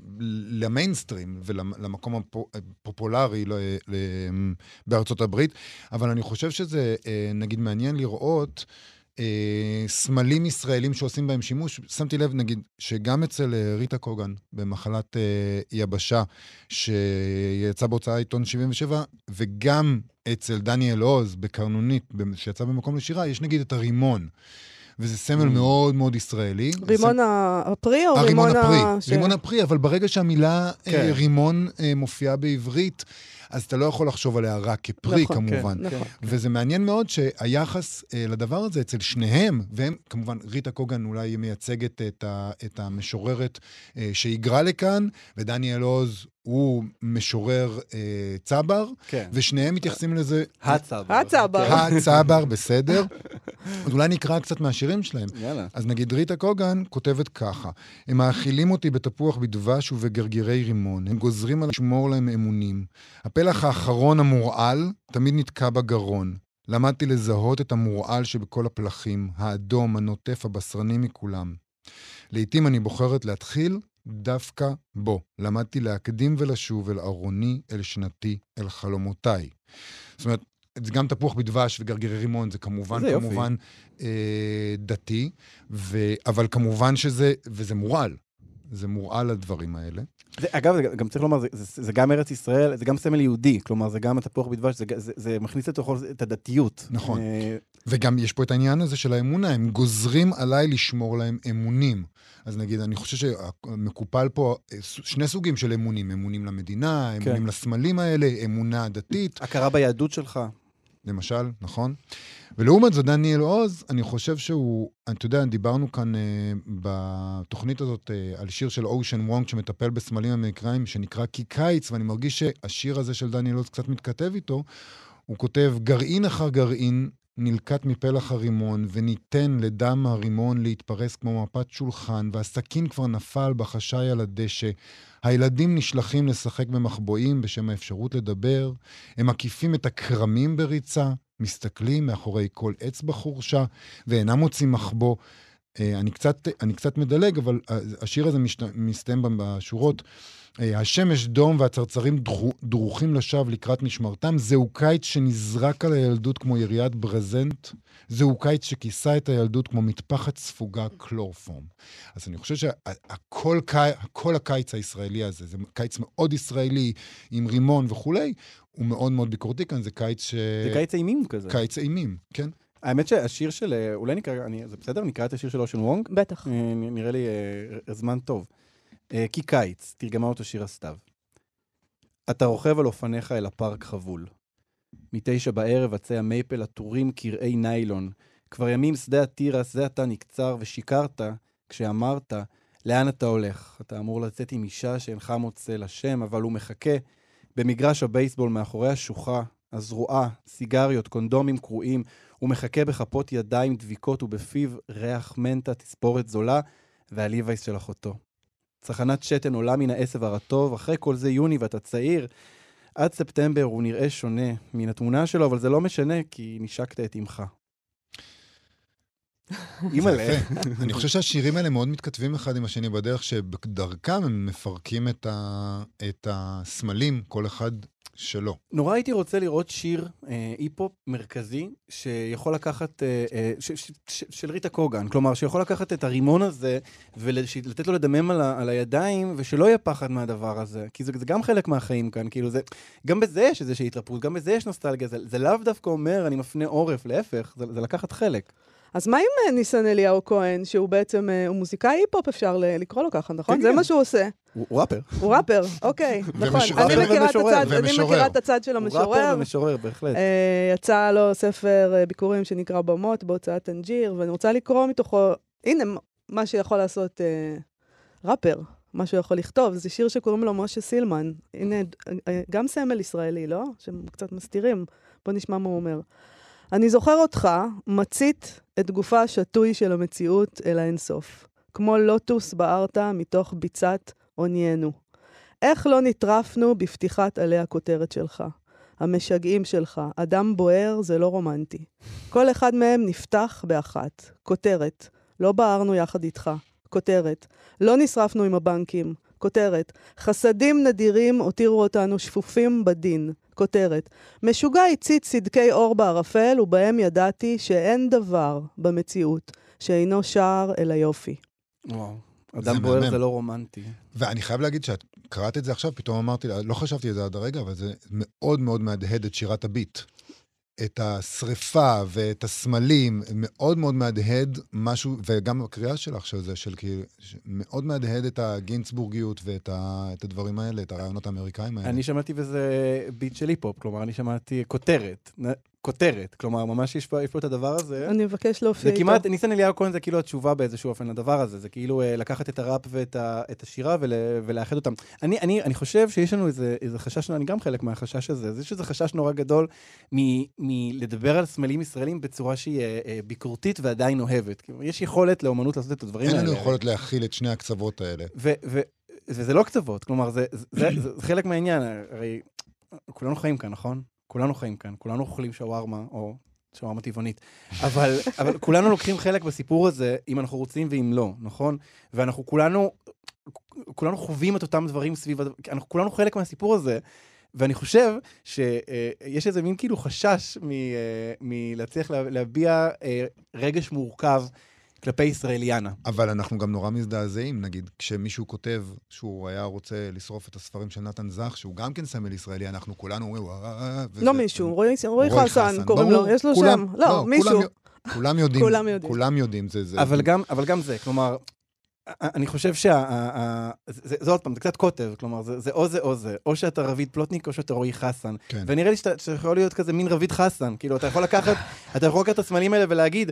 למיינסטרים ולמקום הפופולרי ל, ל, בארצות הברית, אבל אני חושב שזה אה, נגיד מעניין לראות אה, סמלים ישראלים שעושים בהם שימוש. שמתי לב, נגיד, שגם אצל אה, ריטה קוגן, במחלת אה, יבשה, שיצא בהוצאה עיתון 77, וגם אצל דניאל עוז, בקרנונית, שיצא במקום לשירה, יש נגיד את הרימון. וזה סמל Mm. מאוד מאוד ישראלי. רימון ה- הפרי או הרימון רימון הפרי. ש- רימון הפרי, אבל ברגע שהמילה כן. כן. רימון אה, מופיעה בעברית, אז אתה לא יכול לחשוב עליה רק כפרי, נכון, כמובן. כן, נכון. כן. וזה מעניין מאוד שהיחס אה, לדבר הזה אצל שניהם, והם, כמובן, ריטה קוגן אולי מייצגת את, ה, את המשוררת אה, שהיגרה לכאן, ודניאל עוז הוא משורר אה, צבר, כן. ושניהם מתייחסים לזה... הצבר. הצבר. הצבר, בסדר. אז אולי נקרא קצת מהשירים שלהם. יאללה. אז נגיד ריטה קוגן כותבת ככה: הם מאכילים אותי בתפוח בדבש ובגרגירי רימון, הם גוזרים על לשמור להם אמונים. הפלח האחרון המורעל תמיד נתקע בגרון. למדתי לזהות את המורעל שבכל הפלחים, האדום, הנוטף, הבשרני מכולם. לעתים אני בוחרת להתחיל דווקא בו. למדתי להקדים ולשוב אל ארוני, אל שנתי, אל חלומותיי. זאת אומרת, זה גם תפוח בדבש וגרגירי רימון, זה כמובן, יופי. כמובן אה, דתי, ו... אבל כמובן שזה, וזה מורעל. זה מורעל הדברים האלה. זה, אגב, זה גם צריך לומר, זה, זה, זה גם ארץ ישראל, זה גם סמל יהודי, כלומר, זה גם התפוח בדבש, זה, זה, זה מכניס לתוכו את הדתיות. נכון. אה, וגם יש פה את העניין הזה של האמונה, הם גוזרים עליי לשמור להם אמונים. אז נגיד, אני חושב שמקופל פה אה, שני סוגים של אמונים, אמונים למדינה, כן. אמונים לסמלים האלה, אמונה דתית, הכרה ביהדות שלך. למשל, נכון? ולעומת זאת, דניאל עוז, אני חושב שהוא, אתה יודע, דיברנו כאן אה, בתוכנית הזאת אה, על שיר של אושן וונג שמטפל בסמלים אמריקאים, שנקרא כי קיץ, ואני מרגיש שהשיר הזה של דניאל עוז קצת מתכתב איתו. הוא כותב, גרעין אחר גרעין, נלקט מפלח הרימון, וניתן לדם הרימון להתפרס כמו מפת שולחן, והסכין כבר נפל בחשאי על הדשא. הילדים נשלחים לשחק במחבואים בשם האפשרות לדבר, הם מקיפים את הכרמים בריצה, מסתכלים מאחורי כל עץ בחורשה, ואינם מוצאים מחבוא. אה, אני קצת, אני קצת מדלג, אבל השיר הזה מסתיים בשורות. אה, השמש דום והצרצרים דרוכים לשווא לקראת משמרתם. זהו קיץ שנזרק על הילדות כמו יריית ברזנט. זהו קיץ שכיסה את הילדות כמו מטפחת ספוגה קלורפורם. אז אני חושב שהכל כל הקיץ הישראלי הזה, זה קיץ מאוד ישראלי, עם רימון וכולי, הוא מאוד מאוד ביקורתי כאן, זה קיץ ש... זה קיץ אימים כזה. קיץ אימים, כן. האמת שהשיר של, אה, אולי נקרא, אני, זה בסדר? נקרא את השיר של אושן וונג? בטח. אה, נראה לי זמן טוב. אה, כי קיץ, תרגמה אותו שיר הסתיו. אתה רוכב על אופניך אל הפארק חבול. מתשע בערב עצי המייפל עטורים קרעי ניילון. כבר ימים שדה התירס זה עתה נקצר, ושיקרת כשאמרת, לאן אתה הולך? אתה אמור לצאת עם אישה שאינך מוצא לה שם, אבל הוא מחכה במגרש הבייסבול מאחורי השוחה, הזרועה, סיגריות, קונדומים קרועים, הוא מחכה בכפות ידיים דביקות ובפיו ריח מנטה, תספורת זולה, והליווייס של אחותו. צחנת שתן עולה מן העשב הרטוב, אחרי כל זה יוני ואתה צעיר. עד ספטמבר הוא נראה שונה מן התמונה שלו, אבל זה לא משנה, כי נשקת את אמך. אימא'לה. אני חושב שהשירים האלה מאוד מתכתבים אחד עם השני בדרך שבדרכם הם מפרקים. את הסמלים, כל אחד שלו. נורא הייתי רוצה לראות שיר אה, אי-פופ מרכזי, שיכול לקחת, אה, אה, ש, ש, ש, של ריטה קוגן, כלומר, שיכול לקחת את הרימון הזה ולתת לו לדמם על, ה, על הידיים, ושלא יהיה פחד מהדבר הזה, כי זה, זה גם חלק מהחיים כאן, כאילו זה, גם בזה יש איזושהי התרפקות, גם בזה יש נוסטלגיה, זה, זה לאו דווקא אומר, אני מפנה עורף, להפך, זה, זה לקחת חלק. אז מה עם אה, ניסן אליהו כהן, שהוא בעצם, אה, הוא מוזיקאי היפ-הופ, אפשר לקרוא לו ככה, נכון? זה. מה שהוא עושה. הוא ראפר. הוא ראפר, אוקיי, נכון. אני מכירה את הצד- של הוא ראפר המשורר. ומשורר, בהחלט. אה, יצא לו ספר ביכורים שנקרא במות בהוצאת טנג'יר, ואני רוצה לקרוא מתוכו, הנה, מה שיכול לעשות ראפר, מה שהוא יכול לכתוב. זה שיר שקוראים לו משה סילמן. הנה, גם סמל ישראלי, לא? שהם קצת מסתירים. בוא נשמע מה הוא אומר. אני זוכר אותך מצית את גופה השתוי של המציאות אל האינסוף. כמו לוטוס בערת מתוך ביצת עוניינו. איך לא נטרפנו בפתיחת עלי הכותרת שלך? המשגעים שלך, אדם בוער זה לא רומנטי. כל אחד מהם נפתח באחת. כותרת, לא בערנו יחד איתך. כותרת, לא נשרפנו עם הבנקים. כותרת, חסדים נדירים הותירו אותנו שפופים בדין. כותרת, משוגע הצית סדקי אור בערפל, ובהם ידעתי שאין דבר במציאות שאינו שער אל היופי. וואו. זה אדם בוער מהמם. זה לא רומנטי. ואני חייב להגיד שאת קראת את זה עכשיו, פתאום אמרתי, לא חשבתי על זה עד הרגע, אבל זה מאוד מאוד מהדהד את שירת הביט. את השריפה ואת הסמלים, מאוד מאוד מהדהד משהו, וגם הקריאה שלך של זה, של כאילו, מאוד מהדהד את הגינצבורגיות ואת ה, את הדברים האלה, את הרעיונות האמריקאים האלה. אני שמעתי בזה ביט של היפ-הופ, כלומר, אני שמעתי כותרת, כותרת, כלומר, ממש יש פה, יש פה את הדבר הזה. אני מבקש להופיע זה איתו. כמעט, ניסן אליהו כהן זה כאילו התשובה באיזשהו אופן לדבר הזה, זה כאילו אה, לקחת את הראפ ואת ה, את השירה ול, ולאחד אותם. אני, אני, אני חושב שיש לנו איזה, איזה חשש, אני גם חלק מהחשש הזה, זה שזה חשש נורא גדול מ- מלדבר על סמלים ישראלים בצורה שהיא אה, אה, ביקורתית ועדיין אוהבת. כאילו, יש יכולת לאומנות לעשות את הדברים אין האלה. לנו יכולת להכיל את שני הקצוות האלה. ו- ו- וזה לא קצוות, כלומר, זה, זה, זה, זה חלק מהעניין, הרי כולנו חיים כאן, נכון? כולנו חיים כאן, כולנו אוכלים שווארמה, או שווארמה טבעונית, אבל, אבל כולנו לוקחים חלק בסיפור הזה, אם אנחנו רוצים ואם לא, נכון? ואנחנו כולנו, כולנו חווים את אותם דברים סביב, אנחנו כולנו חלק מהסיפור הזה. ואני חושב שיש איזה מין כאילו חשש אה, מלהצליח לה- להביע אה, רגש מורכב כלפי ישראליאנה. אבל אנחנו גם נורא מזדעזעים, נגיד, כשמישהו כותב שהוא היה רוצה לשרוף את הספרים של נתן זך, שהוא גם כן סמל ישראלי, אנחנו כולנו אומרים, "וואו", וזה- לא מישהו, רועי חסן קוראים ברור, לו, יש לו שם. לא, מישהו. כולם, כולם יודעים, כולם יודעים. כולם יודעים, זה, זה, אבל גם, אבל גם זה, כלומר, אני חושב שה... זה, זה עוד פעם, זה קצת קוטב, כלומר, זה, זה או זה או זה, או שאתה רביד פלוטניק או שאתה רועי חסן. כן. ונראה לי שאתה, שאתה יכול להיות כזה מין רביד חסן, כאילו, אתה יכול לקחת, אתה יכול לקחת את הסמלים האלה ולהגיד,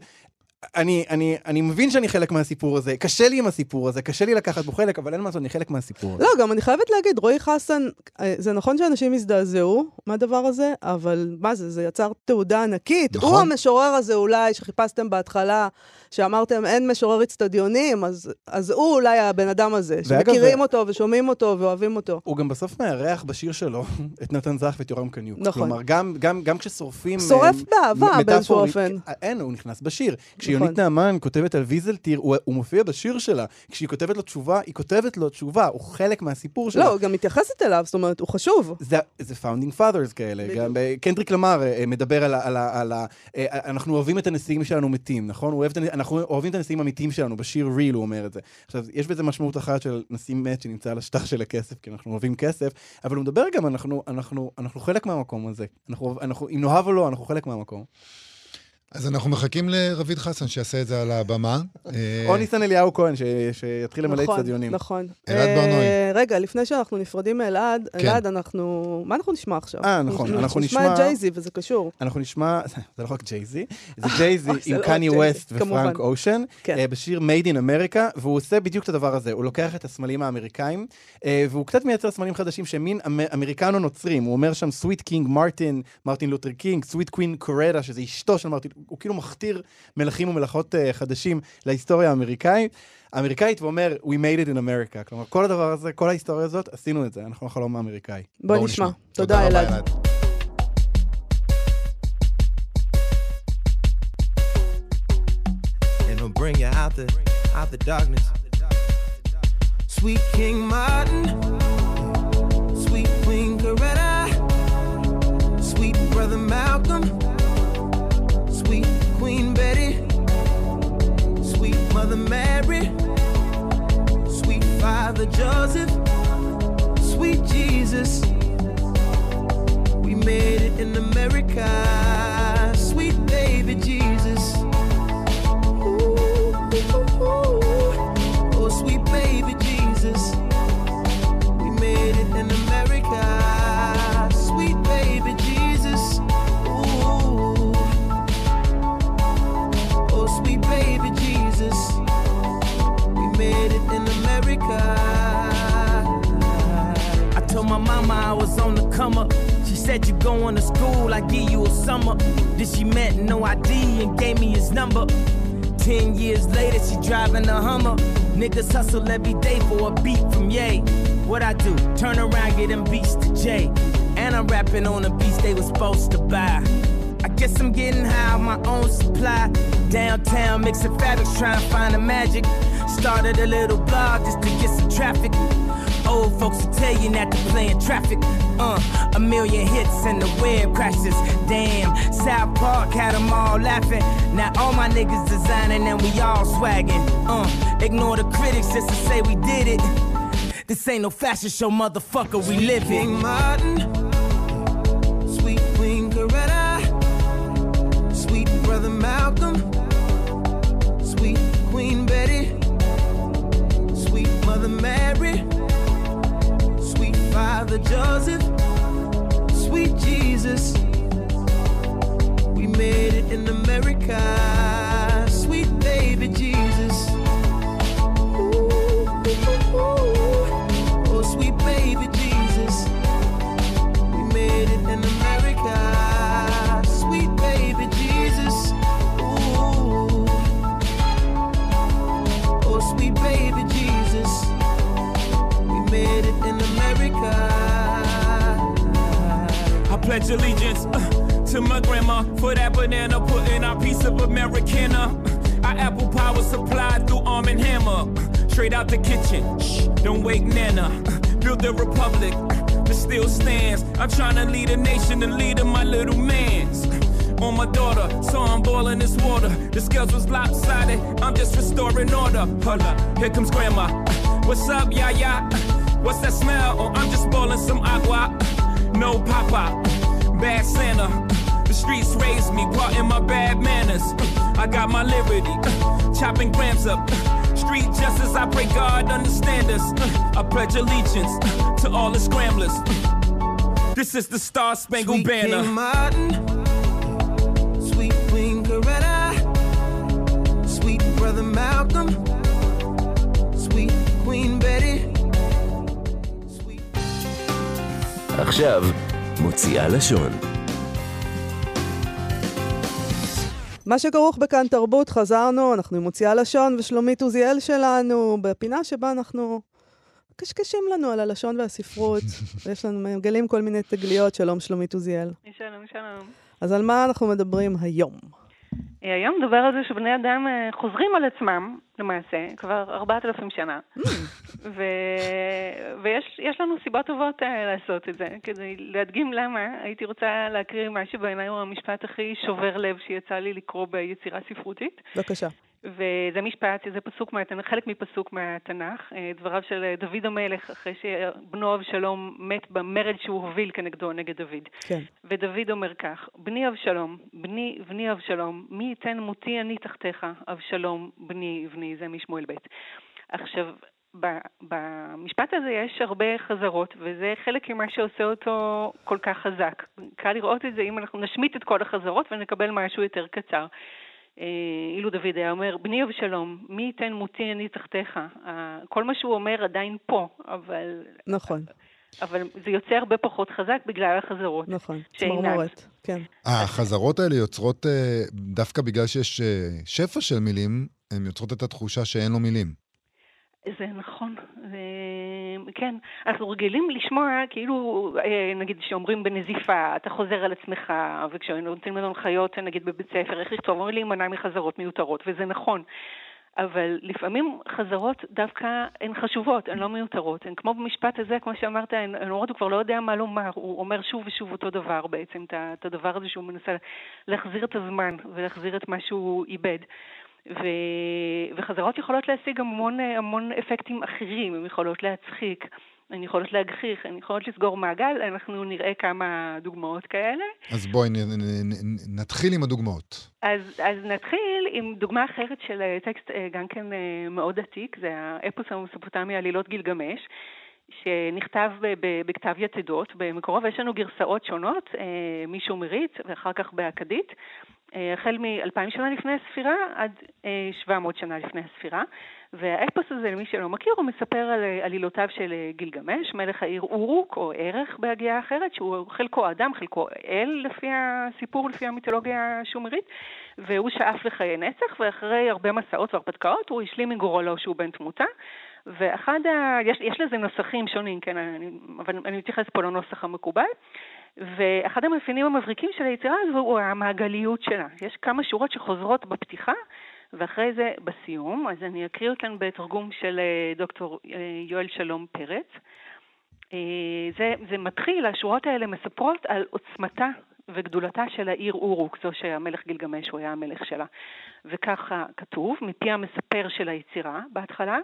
אני, אני, אני מבין שאני חלק מהסיפור הזה, קשה לי עם הסיפור הזה, קשה לי לקחת בו חלק, אבל אין מה לעשות, אני חלק מהסיפור הזה. לא, גם אני חייבת להגיד, רועי חסן, אה, זה נכון שאנשים הזדעזעו, מהדבר הזה, אבל מה זה, זה יצר תעודה ענקית. נכון. הוא המשורר הזה אולי, שחיפשתם בהתחלה, שאמרתם אין משורר אצטדיונים, אז, אז הוא אולי הבן אדם הזה, שמכירים ו- אותו ושומעים אותו ואוהבים אותו. הוא גם בסוף מארח בשיר שלו את נתן זך ואת יורם קניוק. נכון. כלומר, גם, גם, גם כששורפים... שורף אה, באהבה באיזשהו אופן. אה, אין, הוא נכנס בשיר. כשיונית נעמן כותבת על ויזלטיר, הוא, הוא מופיע בשיר שלה. כשהיא כותבת לו תשובה, היא כותבת לו תשובה, הוא חלק מהסיפור שלה. לא, הוא גם מתייחסת אליו, זאת אומרת, הוא חשוב. זה, זה founding fathers כאלה. בדיוק. גם אה, קנדריק למר אה, מדבר על ה... על על אה, אנחנו אוהבים את הנשיאים שלנו מתים, נכון? אוהב אנחנו אוהבים את הנשיאים האמיתיים שלנו, בשיר ריל הוא אומר את זה. עכשיו, יש בזה משמעות אחת של נשיא מת שנמצא על השטח של הכסף, כי אנחנו אוהבים כסף, אבל הוא מדבר גם, אנחנו, אנחנו, אנחנו חלק מהמקום הזה. אנחנו, אנחנו, אם נאהב או לא, אנחנו חלק מהמקום. אז אנחנו מחכים לרביד חסן שיעשה את זה על הבמה. אה, או ניסן אליהו כהן, ש, שיתחיל למלא נכון, אצטדיונים. נכון. אלעד אה, ברנועי. רגע, לפני שאנחנו נפרדים מאלעד, כן. אלעד, אנחנו... מה אנחנו נשמע עכשיו? אה, נכון, אנחנו נשמע נשמע- את ג'ייזי, וזה קשור. אנחנו נשמע, זה לא רק ג'ייזי, זה ג'ייזי אוי, זה עם לא קני ג'יי-זי, ווסט. ופרנק אושן, כן. אה, בשיר Made in America, והוא עושה בדיוק את הדבר הזה, הוא לוקח את הסמלים האמריקאים, אה, והוא קצת מייצר סמלים חדשים שהם מין אמ- אמריקנו-נוצרים, הוא אומר שם sweet King Martin, מרטין לותר קינג, sweet Queen Coretta, שזה אשתו של מרטין, הוא כאילו מכתיר מלכים ומלכות אה, חדשים להיסטוריה האמריקאית. האמריקאית ואומר, We made it in America. כלומר, כל הדבר הזה, כל ההיסטוריה הזאת, עשינו את זה, אנחנו החלום האמריקאי. בוא בואו נשמע. רבה, תודה, אלעד. and it'll bring you out the out the darkness. Sweet King Martin, Joseph, sweet Jesus. We made it in America, said you going to school, I give you a summer. Then she met no ID and gave me his number. Ten years later, she driving a Hummer. Niggas hustle every day for a beat from Ye. What I do? Turn around, get them beats to J. And I'm rapping on the beats they was supposed to buy. I guess I'm getting high on my own supply. Downtown mixing fabrics, trying to find the magic. Started a little blog just to get some traffic. Old folks will tell you not to play in traffic. Uh, a million hits and the web crashes. Damn, South Park had them all laughing. Now all my niggas designing and we all swagging. Uh, ignore the critics just to say we did it. This ain't no fashion show, motherfucker. We live it. Martin, sweet Queen Coretta, sweet brother Malcolm, sweet Queen Betty, sweet Mother Mary, Father Joseph, sweet Jesus. We made it in America, pledge allegiance uh, to my grandma for that banana, putting our piece of Americana. Our apple power supplied through Arm and Hammer. Straight out the kitchen, shh, don't wake Nana. Uh, Build the republic uh, that still stands. I'm trying to lead a nation and lead of my little mans. Uh, On my daughter, so I'm boiling this water. The scales was lopsided, I'm just restoring order. Hold up, here comes grandma. Uh, What's up, ya ya? What's that smell? Oh, I'm just boiling some agua. No papa, bad Santa. The streets raised me, part in my bad manners. I got my liberty, chopping grams up. Street justice, I pray God understand us. I pledge allegiance to all the scramblers. This is the Star Spangled Sweet King Banner. Martin, sweet Queen Coretta, sweet brother Malcolm, sweet Queen Betty. Sweet עכשיו, מוציאה לשון. מה שכרוך בכאן תרבות, חזרנו, אנחנו עם מוציאה לשון ושלומית עוזיאל שלנו, בפינה שבה אנחנו קשקשים לנו על הלשון והספרות, ויש לנו, מגלים כל מיני תגליות. שלום, שלומית עוזיאל. שלום, שלום. אז על מה אנחנו מדברים היום? אה, היום נדבר על זה שבני אדם אה, חוזרים על עצמם, למעשה, כבר 4,000 שנה. ו... ויש לנו סיבות טובות uh, לעשות את זה. כדי להדגים למה, הייתי רוצה להקריא מה שבעיניי הוא המשפט הכי שובר לב שיצא לי לקרוא ביצירה ספרותית. בבקשה. וזה משפט, זה פסוק, מהתנ"ך, חלק מפסוק מהתנ"ך, אה, דבריו של דוד המלך, אחרי שבנו אבשלום מת במרד שהוא הוביל כנגדו, נגד דוד. כן. ודוד אומר כך, בני אבשלום, בני, בני אבשלום, מי ייתן מותי אני תחתיך, אבשלום, בני, בני, זה משמואל ב'. עכשיו, במשפט הזה יש הרבה חזרות, וזה חלק ממה שעושה אותו כל כך חזק. קל לראות את זה אם אנחנו נשמיט את כל החזרות ונקבל משהו יותר קצר. אה, אילו דוד היה אומר, בני אבשלום, מי ייתן מותי אני תחתיך? כל מה שהוא אומר עדיין פה, אבל... נכון. אבל זה יוצא הרבה פחות חזק בגלל החזרות. נכון, צמרמורת, כן. החזרות האלה יוצרות, אה, דווקא בגלל שיש אה, שפע של מילים, הן יוצרות את התחושה שאין לו מילים. זה נכון. כן. אנחנו רגילים לשמוע, כאילו, אה, נגיד, שאומרים בנזיפה, אתה חוזר על עצמך, וכשנותנים לנו הנחיות, נגיד, בבית ספר, איך לכתוב, אומרים להימנע מחזרות מיותרות, וזה נכון. אבל לפעמים חזרות דווקא הן חשובות, הן לא מיותרות. הן כמו במשפט הזה, כמו שאמרת, הן אומרות, הוא כבר לא יודע מה לומר, הוא אומר שוב ושוב אותו דבר בעצם, את הדבר הזה שהוא מנסה להחזיר את הזמן ולהחזיר את מה שהוא איבד. ו... וחזרות יכולות להשיג המון, המון אפקטים אחרים, הן יכולות להצחיק, הן יכולות להגחיך, הן יכולות לסגור מעגל, אנחנו נראה כמה דוגמאות כאלה. אז בואי נ, נ, נ, נתחיל עם הדוגמאות. אז, אז נתחיל עם דוגמה אחרת של אה, טקסט אה, גם כן אה, מאוד עתיק, זה האפוס המסופוטמי עלילות גילגמש. שנכתב בכתב יתדות במקורו, ויש לנו גרסאות שונות, משומרית ואחר כך באכדית. אה, החל מ-2,000 שנה לפני הספירה עד 700 אה, שנה לפני הספירה. והאפוס הזה, למי שלא מכיר, הוא מספר על אה, עלילותיו של גילגמש, מלך העיר אורוק, או ערך בהגיעה אחרת, שהוא חלקו אדם, חלקו אל, לפי הסיפור, לפי המיתולוגיה השומרית, והוא שאף לחיי נצח, ואחרי הרבה מסעות והרפתקאות הוא השלים מגורלו שהוא בן תמותה. ואחד ה... יש, יש לזה נוסחים שונים, כן, אני, אבל אני מתייחס פה לנוסח המקובל. ואחד המאפיינים המבריקים של היצירה הזו הוא המעגליות שלה. יש כמה שורות שחוזרות בפתיחה, ואחרי זה בסיום, אז אני אקריא אותן בתרגום של אה, דוקטור אה, יואל שלום פרץ. אה, זה, זה מתחיל, השורות האלה מספרות על עוצמתה וגדולתה של העיר אורוק, זו שהמלך גילגמש הוא היה המלך שלה. וככה כתוב, מפי המספר של היצירה בהתחלה,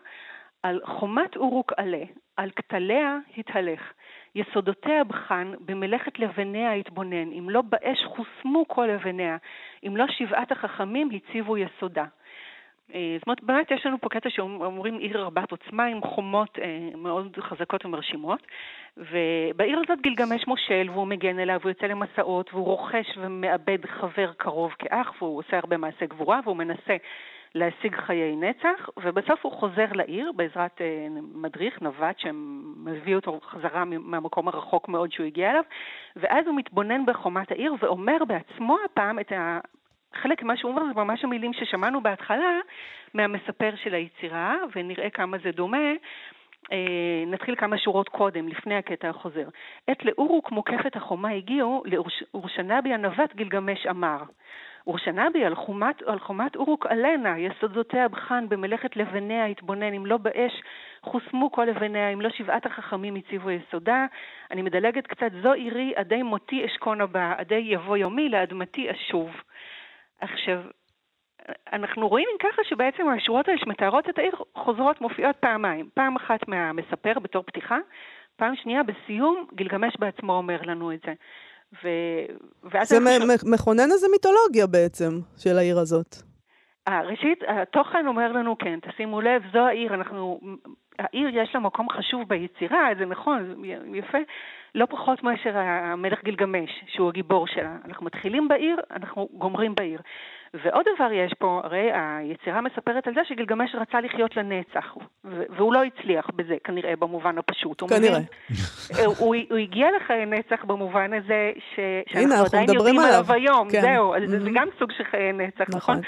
על חומת אורוק עלה, על כתליה התהלך. יסודותיה בחן, במלאכת לבניה התבונן, אם לא באש חוסמו כל לבניה, אם לא שבעת החכמים הציבו יסודה. אה, זאת אומרת, באמת יש לנו פה קטע שאומרים עיר רבת עוצמה עם חומות אה, מאוד חזקות ומרשימות, ובעיר הזאת גילגמש מושל והוא מגן אליו, הוא יוצא למסעות והוא רוכש ומאבד חבר קרוב כאח והוא עושה הרבה מעשי גבורה והוא מנסה להשיג חיי נצח, ובסוף הוא חוזר לעיר בעזרת אה, מדריך, נווט, שמביא אותו חזרה מהמקום הרחוק מאוד שהוא הגיע אליו, ואז הוא מתבונן בחומת העיר ואומר בעצמו הפעם את ה... חלק ממה שהוא אומר זה ממש המילים ששמענו בהתחלה מהמספר של היצירה, ונראה כמה זה דומה. אה, נתחיל כמה שורות קודם, לפני הקטע החוזר. עת לאורוק מוקפת החומה הגיעו, לאורשנבי הנווט גילגמש אמר. ורשנבי על חומת, על חומת אורוק עלנה, יסודותיה בחן, במלאכת לבניה התבונן, אם לא באש חוסמו כל לבניה, אם לא שבעת החכמים הציבו יסודה. אני מדלגת קצת, זו עירי, עדי מותי אשכון הבא, עדי יבוא יומי, לאדמתי אשוב. עכשיו, אנחנו רואים ככה שבעצם השורות האלה שמתארות את העיר חוזרות, מופיעות פעמיים. פעם אחת מהמספר בתור פתיחה, פעם שנייה בסיום, גילגמש בעצמו אומר לנו את זה. ו... זה חושב... מכונן איזה מיתולוגיה בעצם של העיר הזאת. 아, ראשית, התוכן אומר לנו, כן, תשימו לב, זו העיר, אנחנו העיר יש לה מקום חשוב ביצירה, זה נכון, זה יפה, לא פחות מאשר המלך גילגמש, שהוא הגיבור שלה. אנחנו מתחילים בעיר, אנחנו גומרים בעיר. ועוד דבר יש פה, הרי היצירה מספרת על זה שגילגמש רצה לחיות לנצח, והוא לא הצליח בזה, כנראה, במובן הפשוט. כנראה. הוא, הוא, הוא הגיע לחיי נצח במובן הזה ש, שאנחנו עדיין יודעים עליו היום, כן. זהו, mm-hmm. זה גם סוג של חיי נצח, נכון? נכון?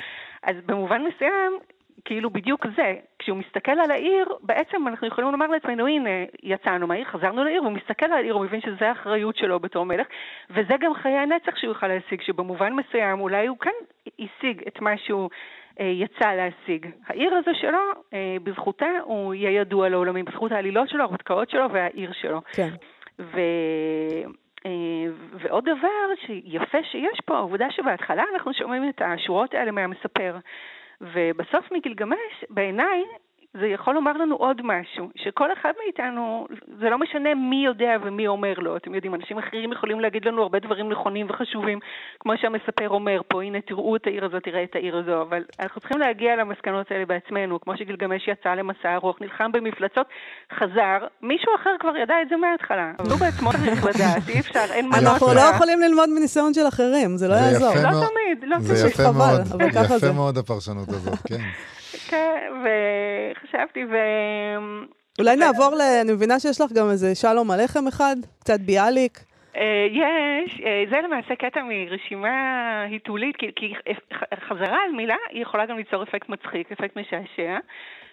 אז במובן מסוים, כאילו בדיוק זה, כשהוא מסתכל על העיר, בעצם אנחנו יכולים לומר לעצמנו, הנה, יצאנו מהעיר, חזרנו לעיר, והוא מסתכל על העיר, הוא מבין שזו האחריות שלו בתור מלך, וזה גם חיי הנצח שהוא יוכל להשיג, שבמובן מסוים אולי הוא כן השיג את מה שהוא אה, יצא להשיג. העיר הזו שלו, אה, בזכותה הוא יהיה ידוע לעולמים, בזכות העלילות שלו, ההרפתקאות שלו והעיר שלו. כן. ו... אה, ועוד דבר שיפה שיש פה, העובדה שבהתחלה אנחנו שומעים את השורות האלה מהמספר. ובסוף מגילגמש, בעיניי, זה יכול לומר לנו עוד משהו, שכל אחד מאיתנו, זה לא משנה מי יודע ומי אומר לו, אתם יודעים, אנשים אחרים יכולים להגיד לנו הרבה דברים נכונים וחשובים, כמו שהמספר אומר פה, הנה תראו את העיר הזאת, תראה את העיר הזו, אבל אנחנו צריכים להגיע למסקנות האלה בעצמנו, כמו שגילגמש יצא למסע ארוך, נלחם במפלצות, חזר, מישהו אחר כבר ידע את זה מההתחלה, אבל הוא בעצמו צריך לדעת, אי אפשר, אין מנוס. אנחנו לא יכולים ללמוד מניסיון של אחרים, זה לא יעזור. לא תמיד, לא תמיד. זה יפה מאוד, יפה מאוד הפרשנות הזאת, כן. כן, וחשבתי ו... אולי נעבור ל... אני מבינה שיש לך גם איזה שלום עליכם אחד, קצת ביאליק. אה, יש, אה, זה למעשה קטע מרשימה היתולית, כי חזרה על מילה היא יכולה גם ליצור אפקט מצחיק, אפקט משעשע.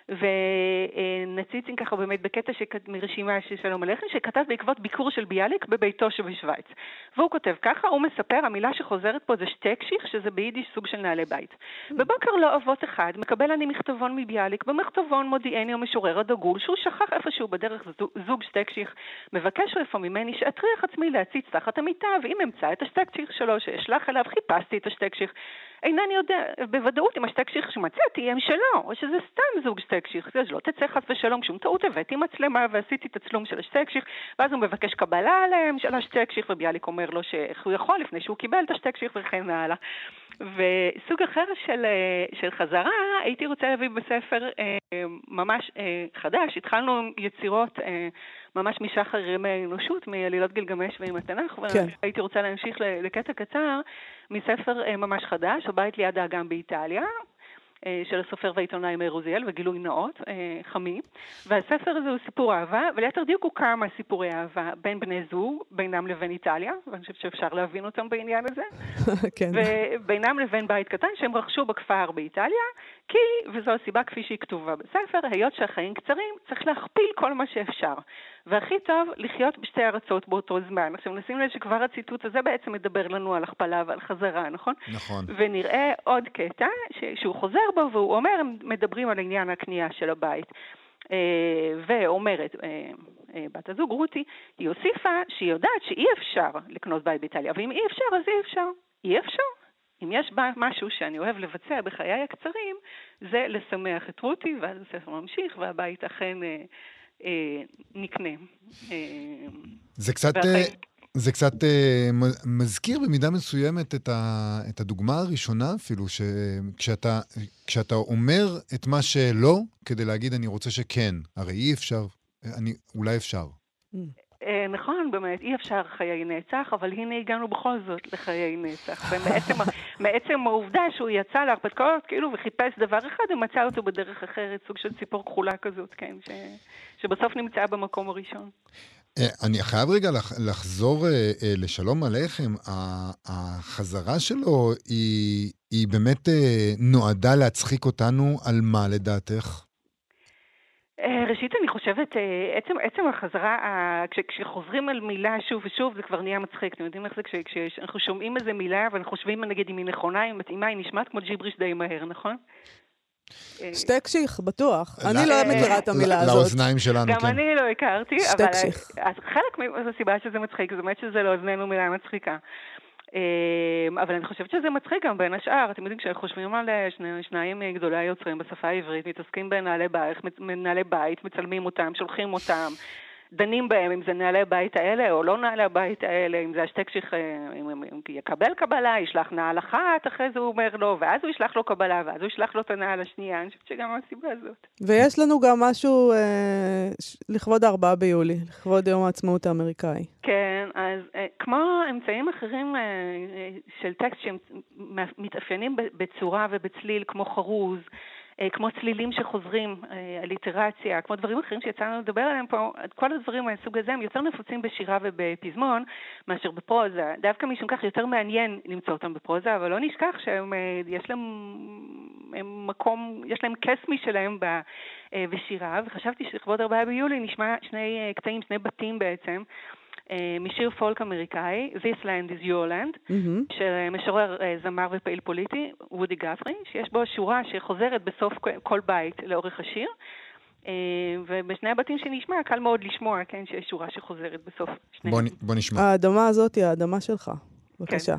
ונציצין ככה באמת בקטע שכת, מרשימה של שלום עליכם, שכתב בעקבות ביקור של ביאליק בביתו שבשוויץ. והוא כותב ככה, הוא מספר, המילה שחוזרת פה זה שטקשיך, שזה ביידיש סוג של נעלי בית. בבוקר לא אבות אחד, מקבל אני מכתבון מביאליק, במכתבון מודיעני המשורר הדגול, שהוא שכח איפשהו בדרך זוג שטקשיך, מבקש איפה ממני שאטריח עצמי להציץ תחת המיטה, ואם אמצא את השטקשיך שלו שאשלח אליו, חיפשתי את השטקשיך. אינני יודע בוודאות אם השטקשיך שמצאתי הם שלו, או שזה סתם זוג שטקשיך, אז לא תצא חס ושלום שום טעות, הבאתי מצלמה ועשיתי תצלום של השטקשיך, ואז הוא מבקש קבלה עליהם של השטקשיך, וביאליק אומר לו שאיך הוא יכול לפני שהוא קיבל את השטקשיך וכן הלאה. וסוג אחר של, של חזרה, הייתי רוצה להביא בספר אה, ממש אה, חדש, התחלנו עם יצירות אה, ממש משחר ימי האנושות, מעלילות גילגמש ועם התנ"ך, כן. והייתי רוצה להמשיך לקטע קצר מספר אה, ממש חדש, הבית ליד האגם באיטליה, אה, של הסופר והעיתונאי מאיר עוזיאל, וגילוי נאות, אה, חמי. והספר הזה הוא סיפור אהבה, וליתר דיוק הוא כמה סיפורי אהבה בין בני זוג, בינם לבין איטליה, ואני חושבת שאפשר להבין אותם בעניין הזה. כן. ובינם לבין בית קטן שהם רכשו בכפר באיטליה, כי, וזו הסיבה כפי שהיא כתובה בספר, היות שהחיים קצרים, צריך להכפיל כל מה שאפשר. והכי טוב לחיות בשתי ארצות באותו זמן. עכשיו נשים לב שכבר הציטוט הזה בעצם מדבר לנו על הכפלה ועל חזרה, נכון? נכון. ונראה עוד קטע ש- שהוא חוזר בו והוא אומר, הם מדברים על עניין הקנייה של הבית. אה, ואומרת אה, אה, בת הזוג רותי, היא הוסיפה שהיא יודעת שאי אפשר לקנות בית באיטליה, ואם אי אפשר אז אי אפשר. אי אפשר. אם יש משהו שאני אוהב לבצע בחיי הקצרים, זה לשמח את רותי, ואז הספר ממשיך, והבית אכן אה, אה, נקנה. אה, זה קצת... והחיים... זה קצת uh, מזכיר במידה מסוימת את, ה, את הדוגמה הראשונה אפילו, שכשאתה אומר את מה שלא, כדי להגיד אני רוצה שכן, הרי אי אפשר, אני, אולי אפשר. אה, נכון, באמת, אי אפשר חיי נצח, אבל הנה הגענו בכל זאת לחיי נצח. ומעצם העובדה שהוא יצא להרפתקאות, כאילו, וחיפש דבר אחד, ומצא אותו בדרך אחרת, סוג של ציפור כחולה כזאת, כן, ש... שבסוף נמצא במקום הראשון. אה, אני חייב רגע לחזור אה, לשלום עליכם. החזרה שלו היא, היא באמת נועדה להצחיק אותנו על מה לדעתך? אה, ראשית, אני חושבת, אה, עצם, עצם החזרה, כש, כשחוזרים על מילה שוב ושוב, זה כבר נהיה מצחיק. אתם יודעים איך זה? כש, כשאנחנו שומעים איזה מילה ואנחנו חושבים, נגיד, אם היא נכונה, אם היא מתאימה, היא נשמעת כמו ג'יבריש די מהר, נכון? שטקשיך, בטוח. אני לא מכירה את המילה הזאת. לאוזניים שלנו, כן. גם אני לא הכרתי, אבל חלק מהסיבה שזה מצחיק, זה באמת שזה לאוזנינו מילה מצחיקה. אמ, אבל אני חושבת שזה מצחיק גם בין השאר. אתם יודעים, כשחושבים על אה, שני, שניים גדולי היוצרים בשפה העברית, מתעסקים בנעלי בית, בית, מצלמים אותם, שולחים אותם. דנים בהם, אם זה נעלי הבית האלה או לא נעלי הבית האלה, אם זה השטק שלך, אם, אם, אם יקבל קבלה, ישלח נעל אחת, אחרי זה הוא אומר לו, ואז הוא ישלח לו קבלה, ואז הוא ישלח לו את הנעל השנייה, אני חושבת שגם הסיבה הזאת. ויש לנו גם משהו אה, ש- לכבוד ה-4 ביולי, לכבוד יום העצמאות האמריקאי. כן, אז אה, כמו אמצעים אחרים אה, אה, של טקסט שמתאפיינים בצורה ובצליל, כמו חרוז, כמו צלילים שחוזרים, אה, אליטרציה, כמו דברים אחרים שיצא לנו לדבר עליהם פה, כל הדברים מהסוג הזה הם יותר נפוצים בשירה ובפזמון מאשר בפרוזה. דווקא משום כך יותר מעניין למצוא אותם בפרוזה, אבל לא נשכח שהם, אה, להם הם מקום, יש להם קסמי שלהם ב, אה, בשירה, וחשבתי שלכבוד 4 ביולי נשמע שני אה, קטעים, שני בתים בעצם. אה, משיר פולק אמריקאי, This Land is Your Land, מהמם. של משורר, אה, זמר ופעיל פוליטי, וודי גפרי, שיש בו שורה שחוזרת בסוף כל- בית לאורך השיר. אה, ובשני הבתים שנשמע, קל מאוד לשמוע, כן, שיש שורה שחוזרת בסוף שני בוא, בוא נשמע. האדמה הזאת היא האדמה שלך. בבקשה.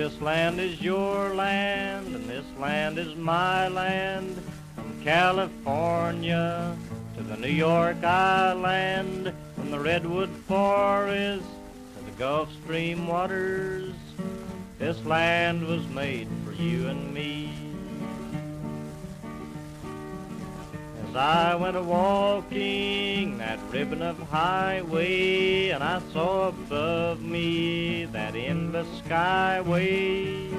This land is your land, and this land is my land. From California to the New York Island, from the Redwood Forest to the Gulf Stream waters. This land was made for you and me. As I went a walking that ribbon of highway, and I saw above me that endless skyway.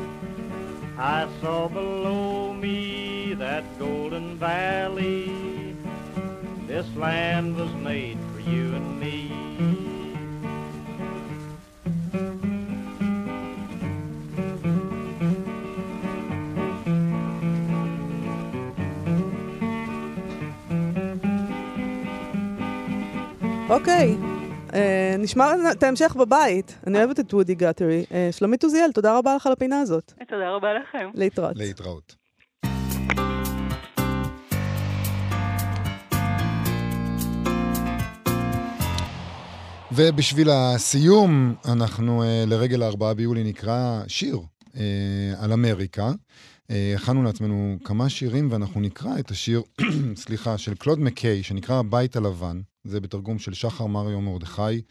I saw below me that golden valley. This land was made for you and me. אוקיי, אה, נשמע את ההמשך בבית. אני אוהבת את וודי גאטרי. אה, שלומית עוזיאל, תודה רבה לך על הפינה הזאת. תודה רבה לכם. להתראות. להתראות. ובשביל הסיום, אנחנו אה, לרגל הארבעה ביולי נקרא שיר אה, על אמריקה. אה, הכנו לעצמנו כמה שירים, ואנחנו נקרא את השיר, סליחה, של קלוד מקיי, שנקרא הבית הלבן. זה בתרגום של שחר מריו מרדכי,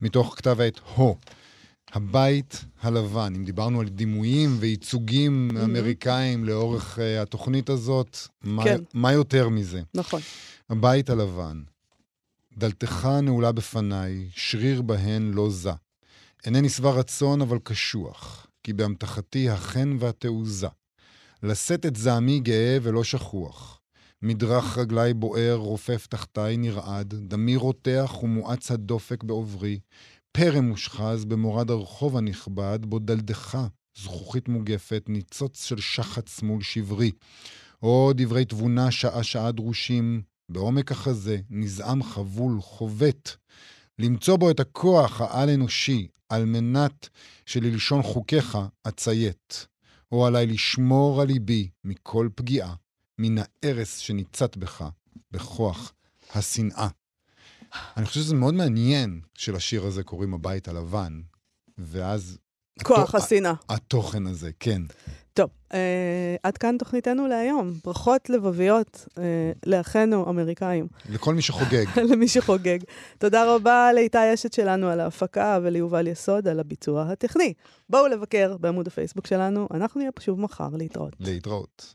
מתוך כתב העת הו. הבית הלבן, אם דיברנו על דימויים וייצוגים אמריקאים לאורך uh, התוכנית הזאת, מה, כן. מה יותר מזה? נכון. הבית הלבן, דלתך נעולה בפניי, שריר בהן לא זע. אינני שבע רצון אבל קשוח, כי באמתחתי החן והתעוזה. לשאת את זעמי גאה ולא שכוח. מדרך רגלי בוער, רופף תחתיי נרעד, דמי רותח ומואץ הדופק בעוברי. פרם מושחז במורד הרחוב הנכבד, בו דלדך, זכוכית מוגפת, ניצוץ של שחץ מול שברי. או דברי תבונה שעה-שעה דרושים, בעומק החזה, נזעם חבול, חובט. למצוא בו את הכוח העל-אנושי, על מנת שללשון חוקיך אציית. או עליי לשמור על ליבי מכל פגיעה, מן הארס שניצת בך, בכוח השנאה. אני חושב שזה מאוד מעניין שלשיר הזה קוראים הבית הלבן, ואז... כוח התו- השנאה. התוכן הזה, כן. טוב, אה, עד כאן תוכניתנו להיום. ברכות לבביות אה, לאחינו אמריקאים, לכל מי שחוגג. למי שחוגג. תודה רבה לאיתי אשת שלנו על ההפקה וליובל יסוד על הביצוע הטכני. בואו לבקר בעמוד הפייסבוק שלנו, אנחנו נהיה פה שוב מחר להתראות. להתראות.